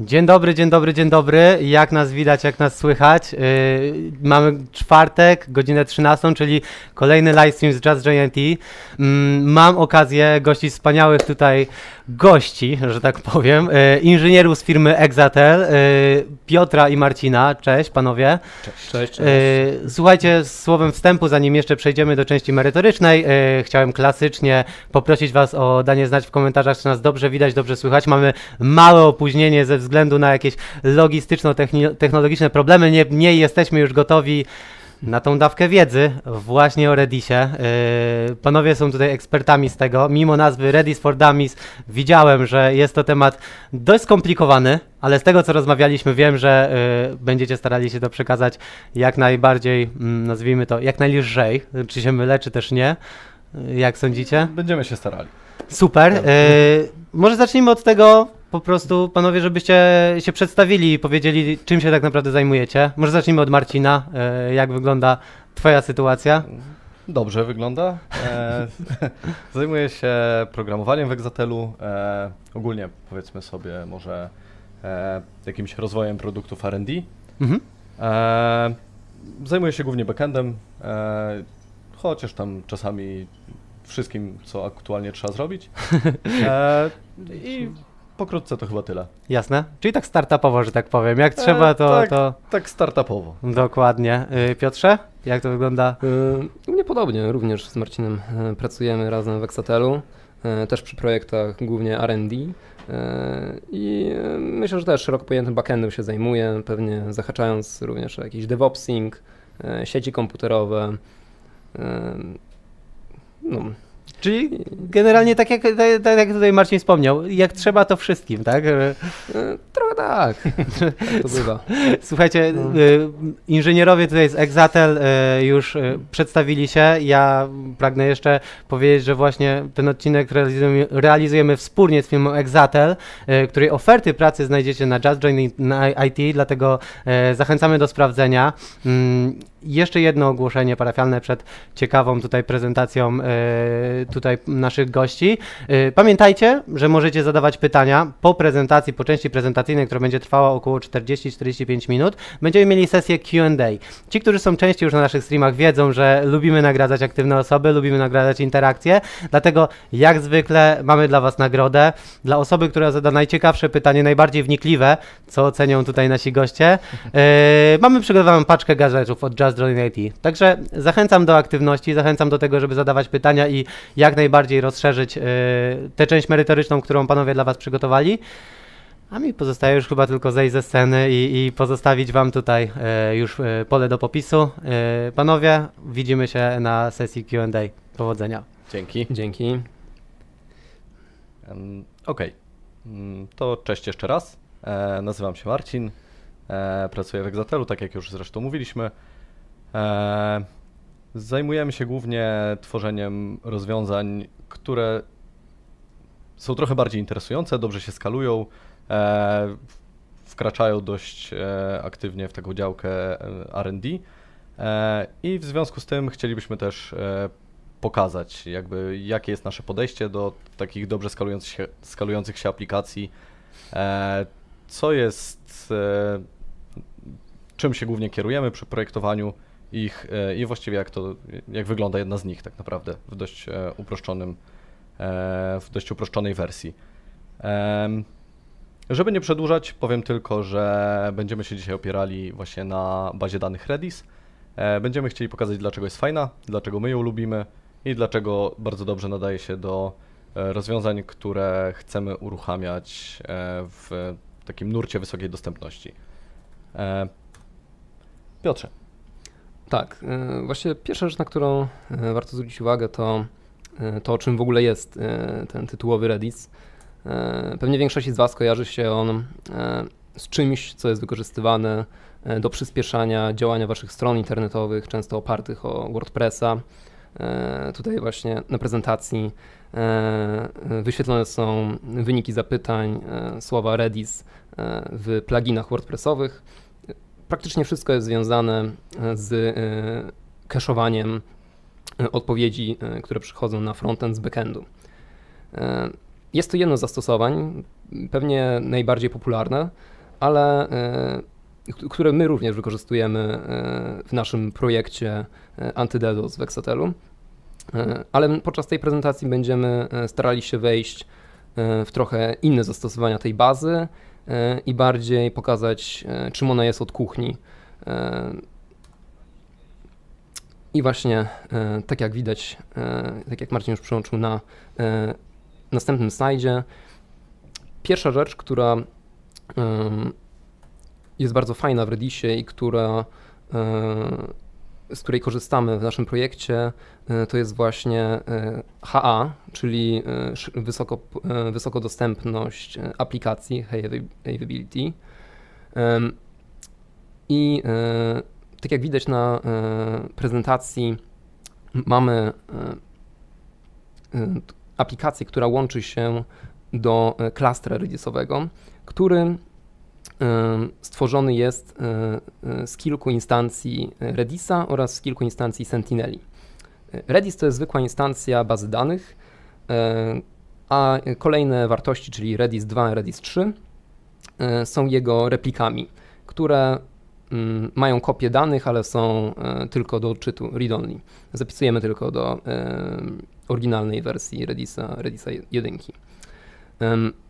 Dzień dobry, dzień dobry, dzień dobry. Jak nas widać, jak nas słychać? Yy, mamy czwartek, godzinę 13, czyli kolejny livestream z Jazz Giant. Yy, mam okazję gościć wspaniałych tutaj gości, że tak powiem, yy, inżynierów z firmy Exatel, yy, Piotra i Marcina. Cześć panowie. Cześć. Cześć, Yy, słuchajcie, słowem wstępu, zanim jeszcze przejdziemy do części merytorycznej, yy, chciałem klasycznie poprosić Was o danie znać w komentarzach, czy nas dobrze widać, dobrze słychać. Mamy małe opóźnienie ze względu na jakieś logistyczno-technologiczne problemy. Nie, nie jesteśmy już gotowi na tą dawkę wiedzy właśnie o Redisie. Yy, panowie są tutaj ekspertami z tego. Mimo nazwy Redis for Dummies widziałem, że jest to temat dość skomplikowany, ale z tego co rozmawialiśmy wiem, że yy, będziecie starali się to przekazać jak najbardziej, mm, nazwijmy to, jak najlżej. Czy się mylę, czy też nie. Yy, Jak sądzicie? Będziemy się starali. Super. Yy, może zacznijmy od tego po prostu, panowie, żebyście się przedstawili i powiedzieli, czym się tak naprawdę zajmujecie. Może zacznijmy od Marcina. Yy, jak wygląda twoja sytuacja? Dobrze wygląda. E, zajmuję się programowaniem w Exatelu. E, ogólnie powiedzmy sobie może e, jakimś rozwojem produktów R&D. Mhm. E, zajmuję się głównie backendem, e, chociaż tam czasami wszystkim, co aktualnie trzeba zrobić. E, I pokrótce to chyba tyle. Jasne. Czyli tak startupowo, że tak powiem. Jak E, trzeba, to, tak. to Tak startupowo. dokładnie. Yy, Piotrze, jak to wygląda? U mnie podobnie, również z Marcinem pracujemy razem w Exatelu, też przy projektach głównie R&D i myślę, że też szeroko pojętym backendem się zajmuję, pewnie zahaczając również o jakiś DevOpsing, sieci komputerowe. No, Czyli generalnie tak jak, tak, tak jak tutaj Marcin wspomniał, jak trzeba to wszystkim, tak? Y, trochę tak, tak to bywa. Słuchajcie, No. y, inżynierowie tutaj z Exatel y, już przedstawili się. Ja pragnę jeszcze powiedzieć, że właśnie ten odcinek realizujemy, realizujemy wspólnie z firmą Exatel, której oferty pracy znajdziecie na Just Join na IT, dlatego zachęcamy do sprawdzenia. Mm, jeszcze jedno ogłoszenie parafialne przed ciekawą tutaj prezentacją tutaj naszych gości. Y, Pamiętajcie, że możecie zadawać pytania po prezentacji, po części prezentacyjnej, która będzie trwała około 40-45 minut. Będziemy mieli sesję Q&A. Ci, którzy są częściej już na naszych streamach wiedzą, że lubimy nagradzać aktywne osoby, lubimy nagradzać interakcje, dlatego jak zwykle mamy dla Was nagrodę. Dla osoby, która zada najciekawsze pytanie, najbardziej wnikliwe, co ocenią tutaj nasi goście, yy, mamy przygotowaną paczkę gadżetów od Just Join IT. Także zachęcam do aktywności, zachęcam do tego, żeby zadawać pytania i jak najbardziej rozszerzyć yy, tę część merytoryczną, którą panowie dla Was przygotowali. A mi pozostaje już chyba tylko zejść ze sceny i, i pozostawić Wam tutaj e, już e, pole do popisu. E, panowie, widzimy się na sesji QA. Powodzenia. Dzięki. Dzięki. Em, Okej, Mm, to cześć jeszcze raz. E, nazywam się Marcin, e, pracuję w Exatelu, tak jak już zresztą mówiliśmy. E, zajmujemy się głównie tworzeniem rozwiązań, które są trochę bardziej interesujące, dobrze się skalują, e, wkraczają dość e, aktywnie w taką działkę e, R&D i w związku z tym chcielibyśmy też pokazać, jakby jakie jest nasze podejście do takich dobrze skalujących się, skalujących się aplikacji, co jest, czym się głównie kierujemy przy projektowaniu ich e, i właściwie jak to, jak wygląda jedna z nich tak naprawdę w dość e, uproszczonym, e, w dość uproszczonej wersji. Żeby nie przedłużać, powiem tylko, że będziemy się dzisiaj opierali właśnie na bazie danych Redis. Będziemy chcieli pokazać, dlaczego jest fajna, dlaczego my ją lubimy i dlaczego bardzo dobrze nadaje się do rozwiązań, które chcemy uruchamiać w takim nurcie wysokiej dostępności. Piotrze, Tak, y, właśnie pierwsza rzecz, na którą y, warto zwrócić uwagę, to y, to, o czym w ogóle jest ten tytułowy Redis. Pewnie większości z Was kojarzy się on z czymś, co jest wykorzystywane do przyspieszania działania Waszych stron internetowych, często opartych o WordPressa. Tutaj właśnie na prezentacji wyświetlone są wyniki zapytań, słowa Redis w pluginach WordPressowych praktycznie wszystko jest związane e, z cache'owaniem e, odpowiedzi, e, które przychodzą na frontend z backendu. Jest to jedno z zastosowań, pewnie najbardziej popularne, ale które my również wykorzystujemy w naszym projekcie AntyDDoS w Exatelu. Ale podczas tej prezentacji będziemy starali się wejść w trochę inne zastosowania tej bazy i bardziej pokazać, czym ona jest od kuchni. I właśnie, e, tak jak widać, e, tak jak Marcin już przyłączył na e, następnym slajdzie, pierwsza rzecz, która jest bardzo fajna w Redisie i która, z której korzystamy w naszym projekcie, to jest właśnie HA, czyli wysoko, wysokodostępność aplikacji, High Availability. I tak jak widać na e, prezentacji, mamy e, e, aplikację, która łączy się do klastra redisowego, który stworzony jest z kilku instancji Redisa oraz z kilku instancji Sentineli. Redis to jest zwykła instancja bazy danych, a kolejne wartości, czyli Redis 2 i Redis 3, są jego replikami, które Mm, mają kopię danych, ale są e, tylko do odczytu read-only. Zapisujemy tylko do e, oryginalnej wersji Redisa, Redisa 1.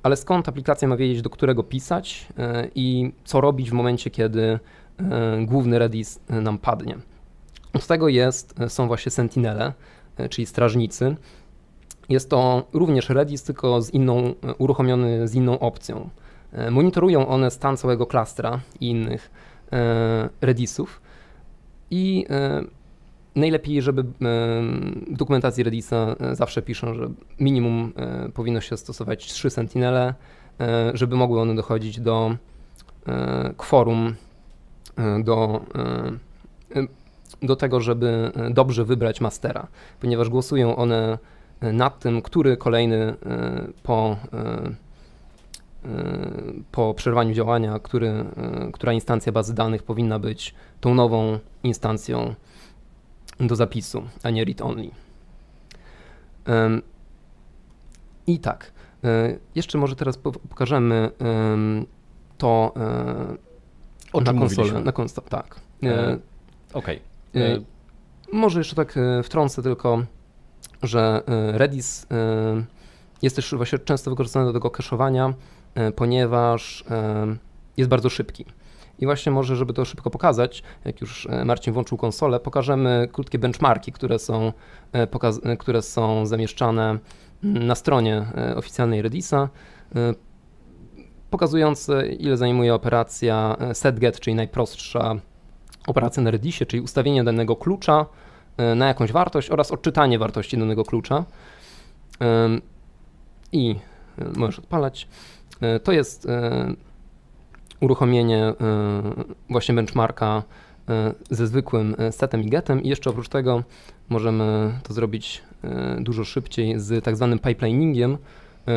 Ale skąd aplikacja ma wiedzieć, do którego pisać e, i co robić w momencie, kiedy główny Redis nam padnie? Od tego jest, są właśnie sentinele, czyli strażnicy. Jest to również Redis, tylko z inną, uruchomiony z inną opcją. Monitorują one stan całego klastra i innych E, Redisów i e, najlepiej, żeby e, w dokumentacji Redisa zawsze piszą, że minimum powinno się stosować trzy sentinele, żeby mogły one dochodzić do kworum, do, do tego, żeby dobrze wybrać mastera, ponieważ głosują one nad tym, który kolejny po po przerwaniu działania, który, e, która instancja bazy danych powinna być tą nową instancją do zapisu, a nie read-only. I tak, e, jeszcze może teraz pokażemy to e, o na konsolę. Na konsto tak. Okej. Okay. Może jeszcze tak wtrącę tylko, że Redis jest też właśnie często wykorzystany do tego cache'owania E, ponieważ e, jest bardzo szybki. I właśnie może, żeby to szybko pokazać, jak już e, Marcin włączył konsolę, pokażemy krótkie benchmarki, które są, które są zamieszczane na stronie oficjalnej Redisa, pokazujące ile zajmuje operacja setget, czyli najprostsza operacja na Redisie, czyli ustawienie danego klucza na jakąś wartość oraz odczytanie wartości danego klucza. I możesz odpalać. E, to jest e, uruchomienie e, właśnie benchmarka ze zwykłym setem i getem i jeszcze oprócz tego możemy to zrobić dużo szybciej z tak zwanym pipeliningiem,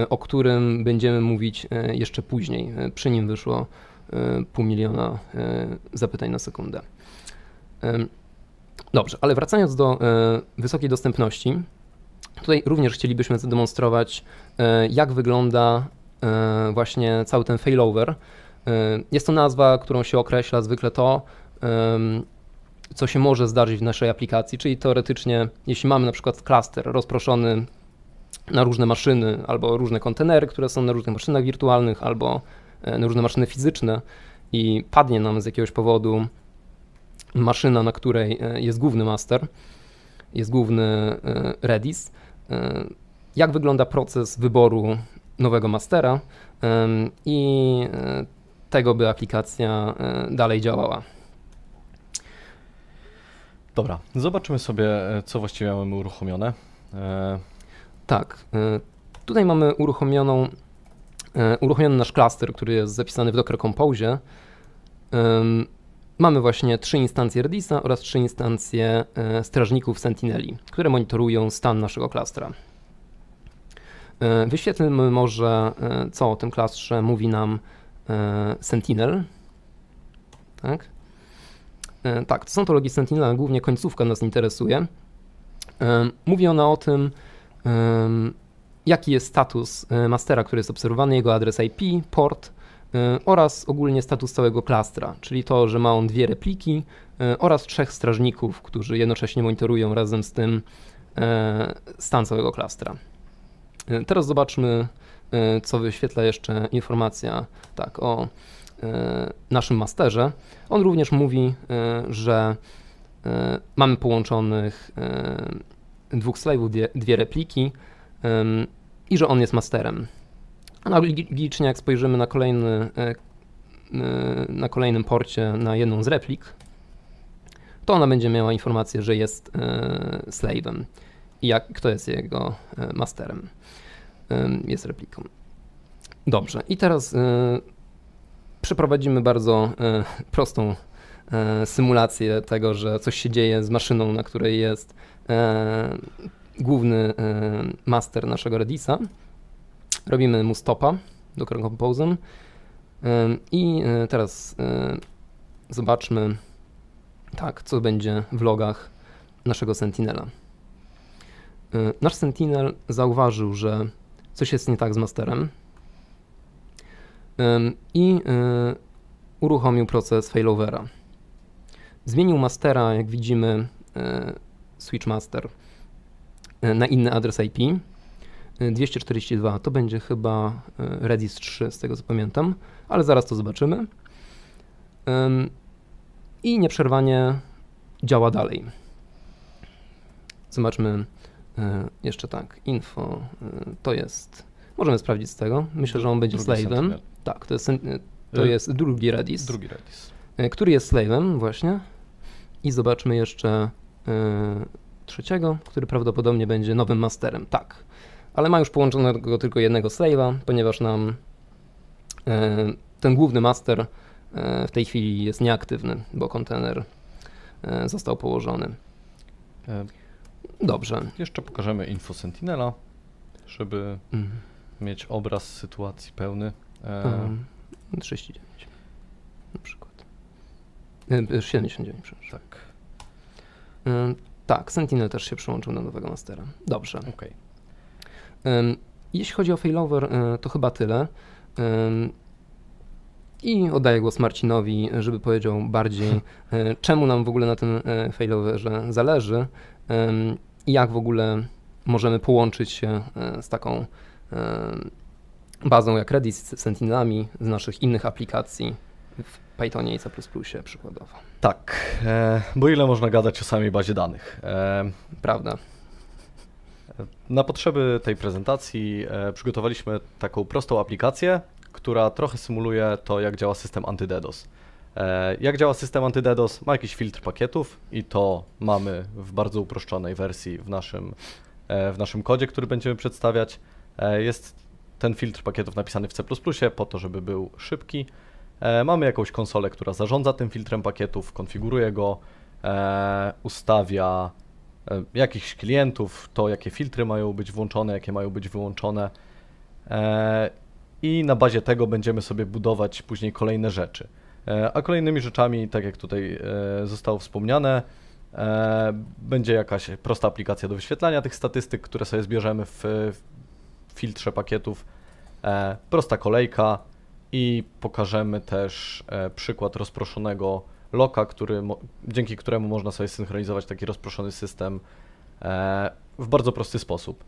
o którym będziemy mówić jeszcze później. Przy nim wyszło pół miliona zapytań na sekundę. Dobrze, ale wracając do wysokiej dostępności, tutaj również chcielibyśmy zademonstrować, jak wygląda właśnie cały ten failover. E, jest to nazwa, którą się określa zwykle to, co się może zdarzyć w naszej aplikacji, czyli teoretycznie, jeśli mamy na przykład klaster rozproszony na różne maszyny albo różne kontenery, które są na różnych maszynach wirtualnych albo e, na różne maszyny fizyczne i padnie nam z jakiegoś powodu maszyna, na której jest główny master, jest główny Redis, jak wygląda proces wyboru nowego mastera i tego, by aplikacja e, dalej działała. Dobra, zobaczymy sobie, e, co właściwie mamy uruchomione. Tak, tutaj mamy uruchomioną, uruchomiony nasz klaster, który jest zapisany w Docker Compose. Mamy właśnie trzy instancje Redisa oraz trzy instancje strażników Sentineli, które monitorują stan naszego klastra. E, wyświetlmy może, e, co o tym klastrze mówi nam e, Sentinel. Tak? Tak, to są to logi Sentinel, ale głównie końcówka nas interesuje. Mówi ona o tym, jaki jest status e, mastera, który jest obserwowany, jego adres IP, port e, oraz ogólnie status całego klastra, czyli to, że ma on dwie repliki e, oraz trzech strażników, którzy jednocześnie monitorują razem z tym stan całego klastra. Teraz zobaczmy, co wyświetla jeszcze informacja tak, o naszym masterze. On również mówi, że mamy połączonych dwóch slave'ów, dwie, repliki, i że on jest masterem. Analogicznie jak spojrzymy na kolejny, na kolejnym porcie na jedną z replik, to ona będzie miała informację, że jest slave'em i jak, kto jest jego masterem. Jest repliką. Dobrze, i teraz przeprowadzimy bardzo prostą symulację tego, że coś się dzieje z maszyną, na której jest główny e, master naszego Redisa. Robimy mu stopa do Composem e, i e, teraz zobaczmy tak, co będzie w logach naszego Sentinela. Nasz Sentinel zauważył, że coś jest nie tak z masterem i uruchomił proces failovera. Zmienił mastera, jak widzimy, switch master E, na inny adres IP. 242 e, to będzie chyba e, Redis 3, z tego co pamiętam, ale zaraz to zobaczymy. I nieprzerwanie działa dalej. Zobaczmy jeszcze tak. Info to jest. Możemy sprawdzić z tego. Myślę, że on będzie slave'em. Tak, to jest, to jest drugi Redis. Drugi Redis. Który jest slave'em, właśnie. I zobaczmy jeszcze trzeciego, który prawdopodobnie będzie nowym masterem. Tak, ale ma już połączonego tylko jednego slave'a, ponieważ nam e, ten główny master e, w tej chwili jest nieaktywny, bo kontener e, został położony. Dobrze. Jeszcze pokażemy info Sentinela, żeby mhm. mieć obraz sytuacji pełny. E, 39 na przykład. 79, e, przepraszam. Tak. E, tak, Sentinel też się przyłączył na nowego mastera. Dobrze. Okay. Jeśli chodzi o failover, to chyba tyle. I oddaję głos Marcinowi, żeby powiedział bardziej, e, czemu nam w ogóle na tym e, failoverze zależy i jak w ogóle możemy połączyć się z taką bazą jak Redis z Sentinelami z naszych innych aplikacji w Pythonie i C++ przykładowo. Tak, e, bo ile można gadać o samej bazie danych? E, Prawda. Na potrzeby tej prezentacji e, przygotowaliśmy taką prostą aplikację, która trochę symuluje to, jak działa system antyDDoS. E, jak działa system antyDDoS? Ma jakiś filtr pakietów i to mamy w bardzo uproszczonej wersji w naszym, e, w naszym kodzie, który będziemy przedstawiać. E, jest ten filtr pakietów napisany w C++ po to, żeby był szybki mamy jakąś konsolę, która zarządza tym filtrem pakietów, konfiguruje go, ustawia jakichś klientów, to jakie filtry mają być włączone, jakie mają być wyłączone i na bazie tego będziemy sobie budować później kolejne rzeczy. A kolejnymi rzeczami, tak jak tutaj zostało wspomniane, będzie jakaś prosta aplikacja do wyświetlania tych statystyk, które sobie zbierzemy w filtrze pakietów, prosta kolejka, i pokażemy też e, przykład rozproszonego loka, który, dzięki któremu można sobie synchronizować taki rozproszony system e, w bardzo prosty sposób.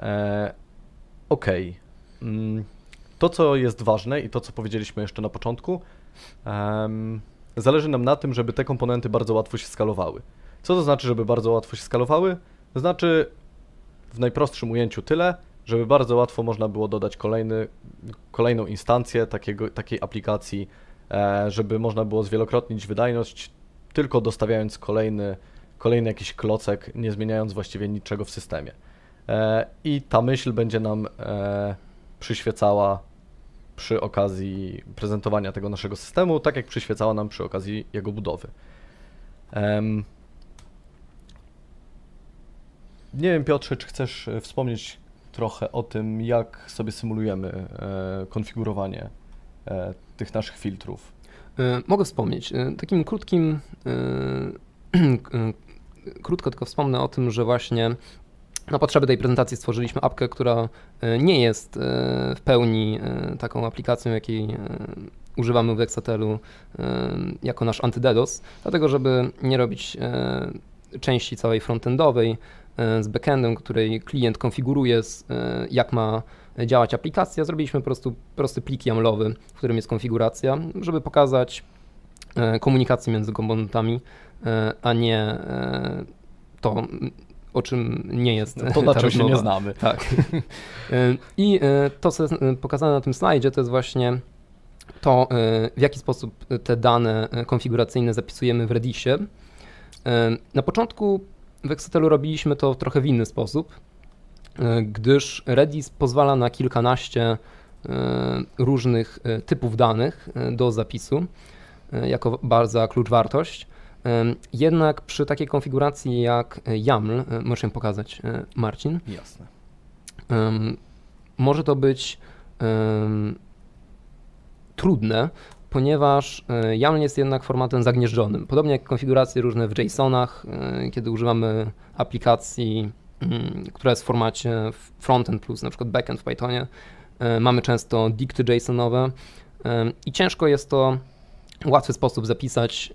E, ok. To, co jest ważne i to, co powiedzieliśmy jeszcze na początku, zależy nam na tym, żeby te komponenty bardzo łatwo się skalowały. Co to znaczy, żeby bardzo łatwo się skalowały? To znaczy, w najprostszym ujęciu tyle, żeby bardzo łatwo można było dodać kolejny, kolejną instancję takiego, takiej aplikacji, e, żeby można było zwielokrotnić wydajność, tylko dostawiając kolejny, kolejny jakiś klocek, nie zmieniając właściwie niczego w systemie. E, I ta myśl będzie nam e, przyświecała przy okazji prezentowania tego naszego systemu, tak jak przyświecała nam przy okazji jego budowy. Nie wiem, Piotrze, czy chcesz wspomnieć trochę o tym, jak sobie symulujemy e, konfigurowanie e, tych naszych filtrów. E, mogę wspomnieć. Takim krótkim, krótko tylko wspomnę o tym, że właśnie na potrzeby tej prezentacji stworzyliśmy apkę, która nie jest w pełni taką aplikacją, jakiej używamy w Exatelu jako nasz antydedos, dlatego żeby nie robić części całej frontendowej z backendem, której klient konfiguruje, jak ma działać aplikacja, zrobiliśmy po prostu prosty plik YAMLowy, w którym jest konfiguracja, żeby pokazać komunikację między komponentami, a nie to, o czym nie jest. To na czym się nie znamy. Tak. I to, co jest pokazane na tym slajdzie, to jest właśnie to, w jaki sposób te dane konfiguracyjne zapisujemy w Redisie. Na początku w Excelu robiliśmy to trochę w inny sposób, gdyż Redis pozwala na kilkanaście różnych typów danych do zapisu jako baza klucz wartość. Jednak przy takiej konfiguracji jak YAML, możesz ją pokazać Marcin? Jasne. Może to być trudne, ponieważ YAML jest jednak formatem zagnieżdżonym. Podobnie jak konfiguracje różne w JSONach, kiedy używamy aplikacji, która jest w formacie frontend plus na przykład backend w Pythonie, mamy często dikty JSONowe i ciężko jest to łatwy sposób zapisać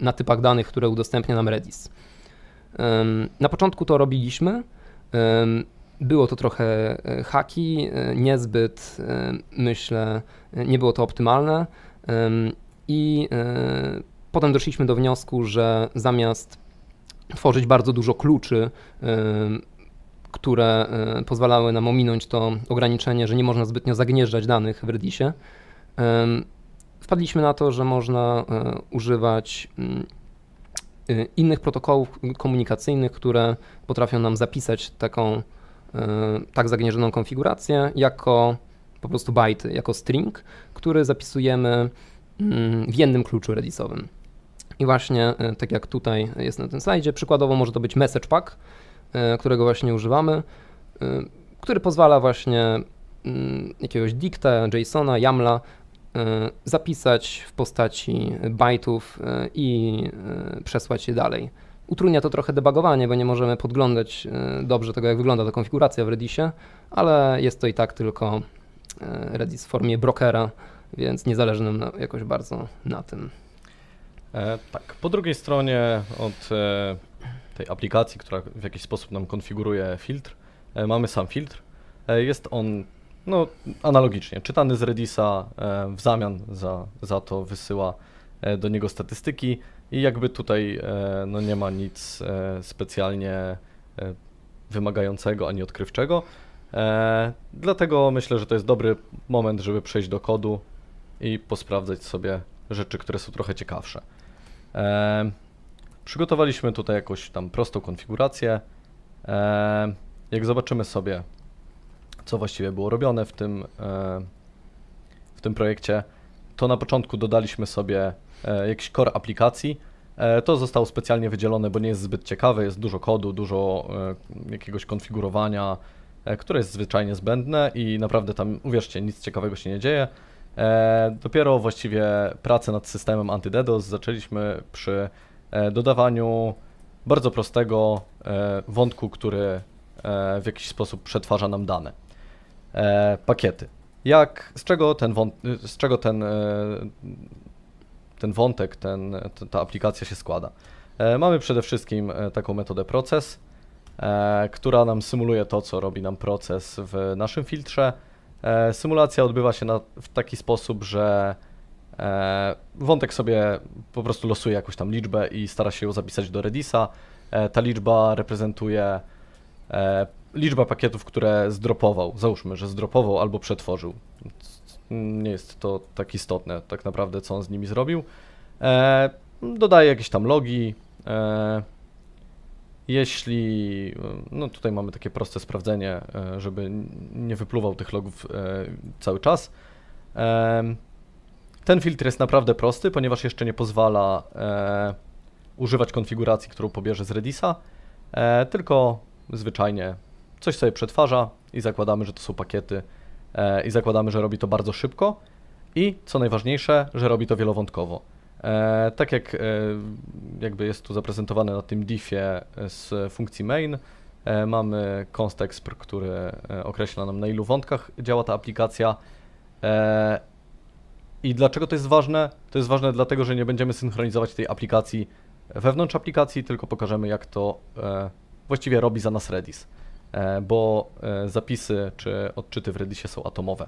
na typach danych, które udostępnia nam Redis. Na początku to robiliśmy. Było to trochę haki, niezbyt, myślę, nie było to optymalne. I potem doszliśmy do wniosku, że zamiast tworzyć bardzo dużo kluczy, które pozwalały nam ominąć to ograniczenie, że nie można zbytnio zagnieżdżać danych w Redisie, wpadliśmy na to, że można e, używać mm, e, innych protokołów komunikacyjnych, które potrafią nam zapisać taką e, tak zagnieżdżoną konfigurację jako po prostu bajty, jako string, który zapisujemy mm, w jednym kluczu redisowym. I właśnie tak jak tutaj jest na tym slajdzie, przykładowo może to być message pack, którego właśnie używamy, który pozwala właśnie mm, jakiegoś dicta, JSONa, YAMLa zapisać w postaci bajtów e, i e, przesłać je dalej. Utrudnia to trochę debugowanie, bo nie możemy podglądać dobrze tego, jak wygląda ta konfiguracja w Redisie, ale jest to i tak tylko Redis w formie brokera, więc nie zależy nam jakoś bardzo na tym. E, tak, po drugiej stronie od e, tej aplikacji, która w jakiś sposób nam konfiguruje filtr, e, mamy sam filtr. jest on no, analogicznie. Czytany z Redisa e, w zamian za, za to wysyła e, do niego statystyki i jakby tutaj e, no, nie ma nic specjalnie wymagającego ani odkrywczego. Dlatego myślę, że to jest dobry moment, żeby przejść do kodu i posprawdzać sobie rzeczy, które są trochę ciekawsze. Przygotowaliśmy tutaj jakąś tam prostą konfigurację. Jak zobaczymy sobie co właściwie było robione w tym, e, w tym projekcie, to na początku dodaliśmy sobie e, jakiś core aplikacji. E, to zostało specjalnie wydzielone, bo nie jest zbyt ciekawe, jest dużo kodu, dużo jakiegoś konfigurowania, które jest zwyczajnie zbędne i naprawdę tam, uwierzcie, nic ciekawego się nie dzieje. Dopiero właściwie pracę nad systemem antyDDoS zaczęliśmy przy dodawaniu bardzo prostego wątku, który w jakiś sposób przetwarza nam dane e, pakiety. Jak, z czego ten, z czego ten, e, ten wątek, ten, ta aplikacja się składa? E, mamy przede wszystkim e, taką metodę proces, e, która nam symuluje to, co robi nam proces w naszym filtrze. E, symulacja odbywa się na, w taki sposób, że wątek sobie po prostu losuje jakąś tam liczbę i stara się ją zapisać do Redisa. ta liczba reprezentuje liczba pakietów, które zdropował, załóżmy, że zdropował albo przetworzył. Nie jest to tak istotne tak naprawdę, co on z nimi zrobił. E, dodaje jakieś tam logi. E, jeśli, no tutaj mamy takie proste sprawdzenie, e, żeby nie wypluwał tych logów e, cały czas. E, ten filtr jest naprawdę prosty, ponieważ jeszcze nie pozwala używać konfiguracji, którą pobierze z Redisa, tylko zwyczajnie coś sobie przetwarza i zakładamy, że to są pakiety e, i zakładamy, że robi to bardzo szybko i co najważniejsze, że robi to wielowątkowo. E, tak jak e, jakby jest tu zaprezentowane na tym diffie z funkcji main, mamy constexpr, który e, określa nam na ilu wątkach działa ta aplikacja. I dlaczego to jest ważne? To jest ważne dlatego, że nie będziemy synchronizować tej aplikacji wewnątrz aplikacji, tylko pokażemy jak to właściwie robi za nas Redis, bo e, zapisy czy odczyty w Redisie są atomowe.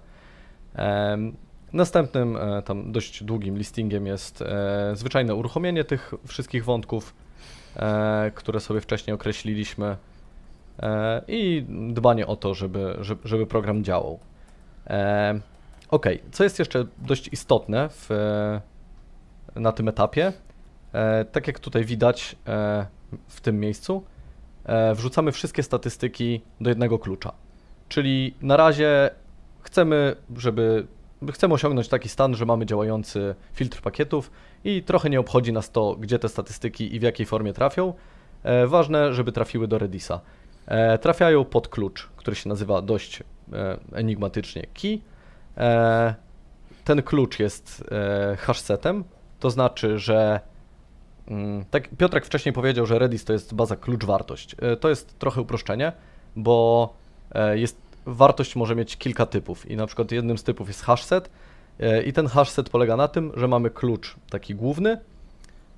Em, Następnym, e, tam dość długim listingiem jest e, zwyczajne uruchomienie tych wszystkich wątków, e, które sobie wcześniej określiliśmy e, i dbanie o to, żeby, żeby, program działał. E, ok, co jest jeszcze dość istotne w, e, na tym etapie, e, tak jak tutaj widać e, w tym miejscu, e, wrzucamy wszystkie statystyki do jednego klucza. Czyli na razie chcemy, żeby chcemy osiągnąć taki stan, że mamy działający filtr pakietów i trochę nie obchodzi nas to, gdzie te statystyki i w jakiej formie trafią. E, ważne, żeby trafiły do Redisa. E, trafiają pod klucz, który się nazywa dość e, enigmatycznie key. E, ten klucz jest e, hashsetem, to znaczy, że tak Piotrek wcześniej powiedział, że Redis to jest baza klucz-wartość. E, to jest trochę uproszczenie, bo e, jest wartość może mieć kilka typów i na przykład jednym z typów jest hashset i ten hashset polega na tym, że mamy klucz taki główny,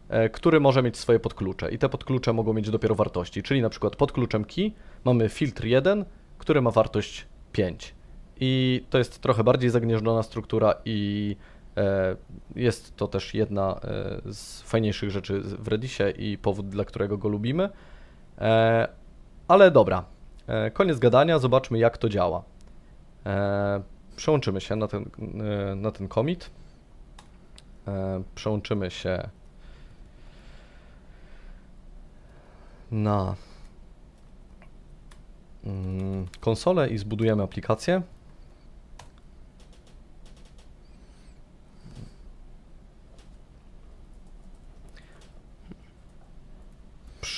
e, który może mieć swoje podklucze i te podklucze mogą mieć dopiero wartości, czyli na przykład pod kluczem key mamy filtr 1, który ma wartość 5 i to jest trochę bardziej zagnieżdżona struktura i jest to też jedna e, z fajniejszych rzeczy w Redisie i powód, dla którego go lubimy. E, ale dobra, e, koniec gadania, zobaczmy jak to działa. E, przełączymy się na ten, e, na ten commit. E, przełączymy się na mm, konsolę i zbudujemy aplikację.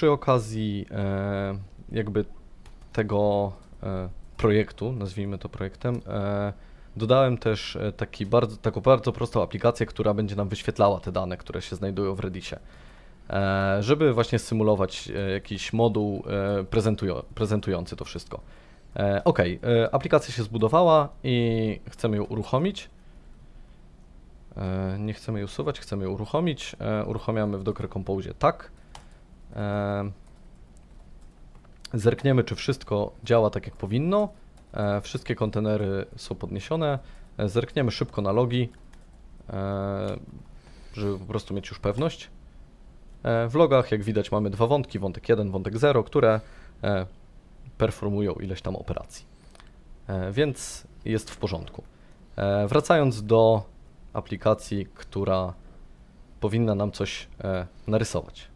Przy okazji e, jakby tego e, projektu, nazwijmy to projektem, e, dodałem też taki bardzo, taką bardzo prostą aplikację, która będzie nam wyświetlała te dane, które się znajdują w Redisie. E, żeby właśnie symulować jakiś moduł prezentujący to wszystko. Ok, aplikacja się zbudowała i chcemy ją uruchomić. Nie chcemy jej usuwać, chcemy ją uruchomić. Uruchamiamy w Docker Compose tak. Zerkniemy, czy wszystko działa tak, jak powinno. E, wszystkie kontenery są podniesione. E, zerkniemy szybko na logi, e, żeby po prostu mieć już pewność. W logach, jak widać, mamy dwa wątki, wątek 1, wątek 0, które performują ileś tam operacji. Więc jest w porządku. Wracając do aplikacji, która powinna nam coś narysować.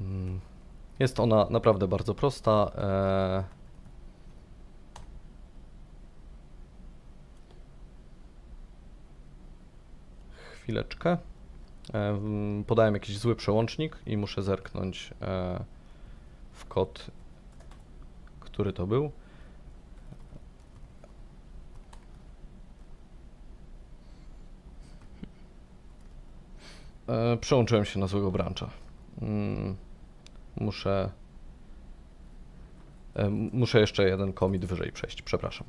Mm, Jest ona naprawdę bardzo prosta. e, Chwileczkę. E, mm, Podałem jakiś zły przełącznik i muszę zerknąć e, w kod, który to był. Przełączyłem się na złego brancha. Muszę. e, Muszę jeszcze jeden commit wyżej przejść, przepraszam.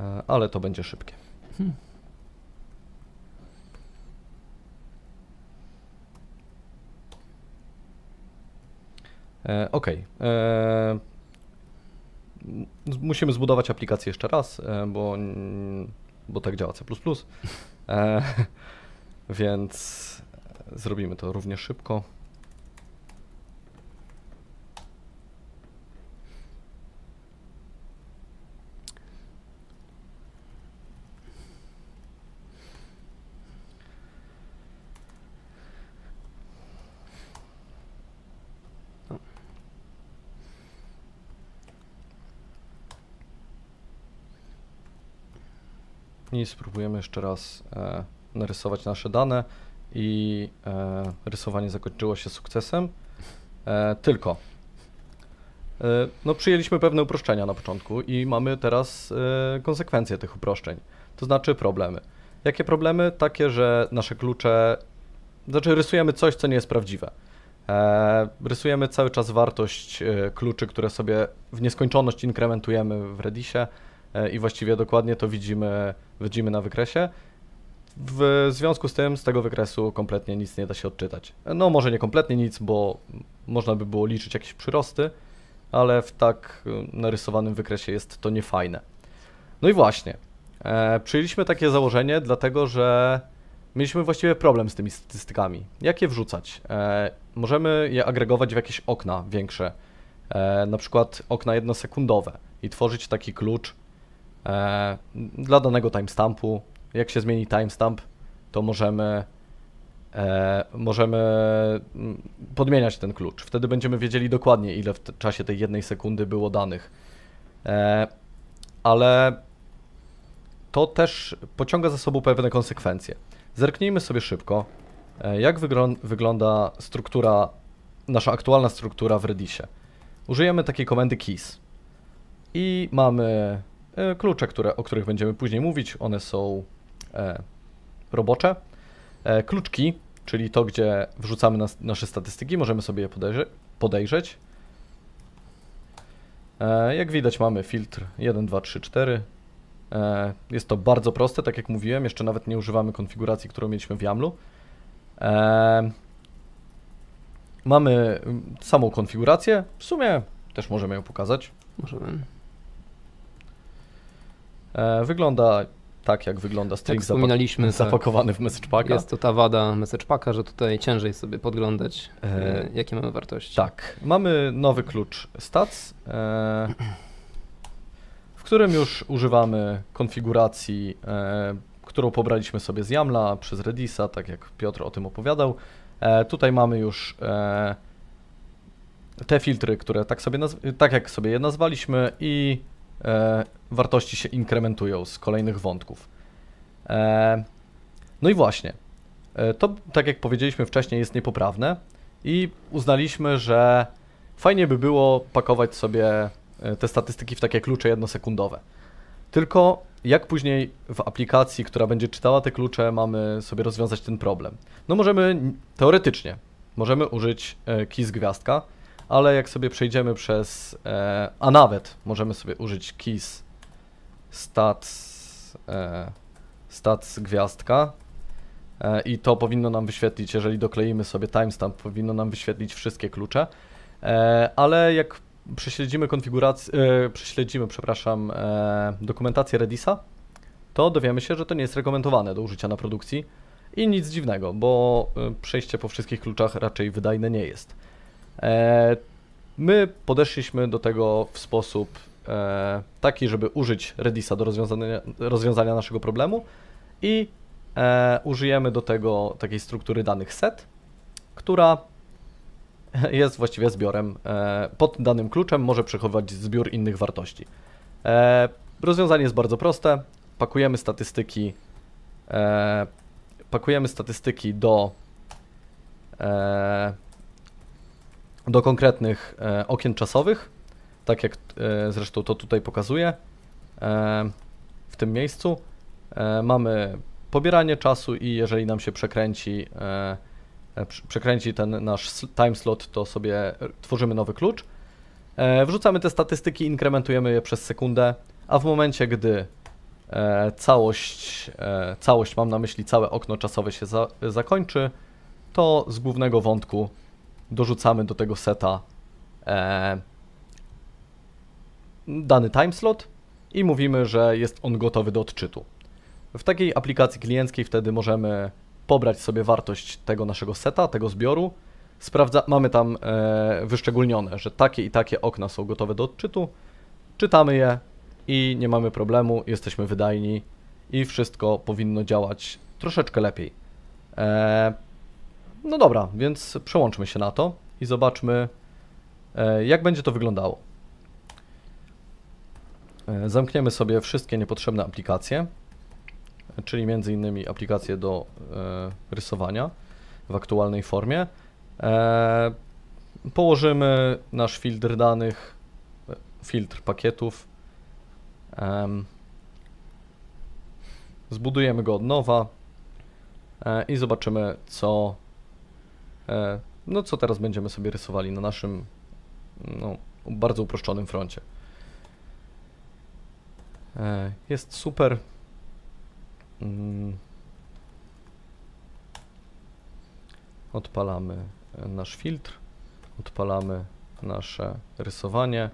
E, Ale to będzie szybkie. Ok. E, m- musimy zbudować aplikację jeszcze raz, bo, bo tak działa C. Więc zrobimy to równie szybko. Spróbujemy jeszcze raz e, narysować nasze dane i e, rysowanie zakończyło się sukcesem. E, tylko e, no, przyjęliśmy pewne uproszczenia na początku i mamy teraz e, konsekwencje tych uproszczeń, to znaczy problemy. Jakie problemy? Takie, że nasze klucze, znaczy rysujemy coś, co nie jest prawdziwe. E, rysujemy cały czas wartość kluczy, które sobie w nieskończoność inkrementujemy w Redisie i właściwie dokładnie to widzimy, widzimy na wykresie. W związku z tym z tego wykresu kompletnie nic nie da się odczytać. No może nie kompletnie nic, bo można by było liczyć jakieś przyrosty, ale w tak y, narysowanym wykresie jest to niefajne. No i właśnie, e, przyjęliśmy takie założenie, dlatego że mieliśmy właściwie problem z tymi statystykami. Jak je wrzucać? E, możemy je agregować w jakieś okna większe, e, na przykład okna jednosekundowe i tworzyć taki klucz e, dla danego timestampu. Jak się zmieni timestamp, to możemy e, możemy mm, podmieniać ten klucz. Wtedy będziemy wiedzieli dokładnie, ile w czasie tej jednej sekundy było danych. E, ale to też pociąga za sobą pewne konsekwencje. Zerknijmy sobie szybko, e, jak wyglą- wygląda struktura, nasza aktualna struktura w Redisie. Użyjemy takiej komendy keys i mamy klucze, które, o których będziemy później mówić. One są e, robocze. E, kluczki, czyli to, gdzie wrzucamy nas, nasze statystyki, możemy sobie je podejrze- podejrzeć. E, jak widać mamy filtr 1, 2, 3, 4. E, jest to bardzo proste, tak jak mówiłem, jeszcze nawet nie używamy konfiguracji, którą mieliśmy w YAMLu. E, mamy samą konfigurację, w sumie też możemy ją pokazać. Możemy. E, wygląda tak, jak wygląda string zapak- wspominaliśmy, tak, zapakowany w message packa. jest to ta wada message packa, że tutaj ciężej sobie podglądać, E, e, jakie mamy wartości. Tak, mamy nowy klucz stats, e, w którym już używamy konfiguracji, którą pobraliśmy sobie z YAMLa przez Redisa, tak jak Piotr o tym opowiadał. Tutaj mamy już te filtry, które tak, sobie tak jak sobie je nazwaliśmy i e, wartości się inkrementują z kolejnych wątków. E, no i właśnie, e, to tak jak powiedzieliśmy wcześniej jest niepoprawne i uznaliśmy, że fajnie by było pakować sobie e, te statystyki w takie klucze jednosekundowe. Tylko jak później w aplikacji, która będzie czytała te klucze, mamy sobie rozwiązać ten problem? No możemy teoretycznie, możemy użyć e, keys gwiazdka, ale jak sobie przejdziemy przez, e, a nawet możemy sobie użyć keys stats, e, stats gwiazdka, E, i to powinno nam wyświetlić, jeżeli dokleimy sobie timestamp, powinno nam wyświetlić wszystkie klucze, E, ale jak prześledzimy konfigurację, e, prześledzimy, przepraszam, e, dokumentację Redisa, to dowiemy się, że to nie jest rekomendowane do użycia na produkcji i nic dziwnego, bo przejście po wszystkich kluczach raczej wydajne nie jest. E, My podeszliśmy do tego w sposób e, taki, żeby użyć Redisa do rozwiązania, rozwiązania naszego problemu i e, użyjemy do tego takiej struktury danych set, która jest właściwie zbiorem. Pod danym kluczem może przechowywać zbiór innych wartości. Rozwiązanie jest bardzo proste. Pakujemy statystyki, pakujemy statystyki do, do konkretnych e, okien czasowych, tak jak e, zresztą to tutaj pokazuję e, w tym miejscu. Mamy pobieranie czasu i jeżeli nam się przekręci, przekręci ten nasz time slot, to sobie tworzymy nowy klucz. Wrzucamy te statystyki, inkrementujemy je przez sekundę, a w momencie, gdy całość, całość, mam na myśli całe okno czasowe się za, zakończy, to z głównego wątku dorzucamy do tego seta e, dany timeslot i mówimy, że jest on gotowy do odczytu. W takiej aplikacji klienckiej wtedy możemy pobrać sobie wartość tego naszego seta, tego zbioru. Sprawdza, mamy tam e, wyszczególnione, że takie i takie okna są gotowe do odczytu. Czytamy je i nie mamy problemu, jesteśmy wydajni i wszystko powinno działać troszeczkę lepiej. E, no dobra, więc przełączmy się na to i zobaczmy, e, jak będzie to wyglądało. E, Zamkniemy sobie wszystkie niepotrzebne aplikacje, czyli między innymi aplikacje do e, rysowania w aktualnej formie. Położymy nasz filtr danych, filtr pakietów. em, zbudujemy go od nowa i zobaczymy, co, no co teraz będziemy sobie rysowali na naszym no, bardzo uproszczonym froncie. E, Jest super. Mm. Odpalamy e, nasz filtr, odpalamy nasze rysowanie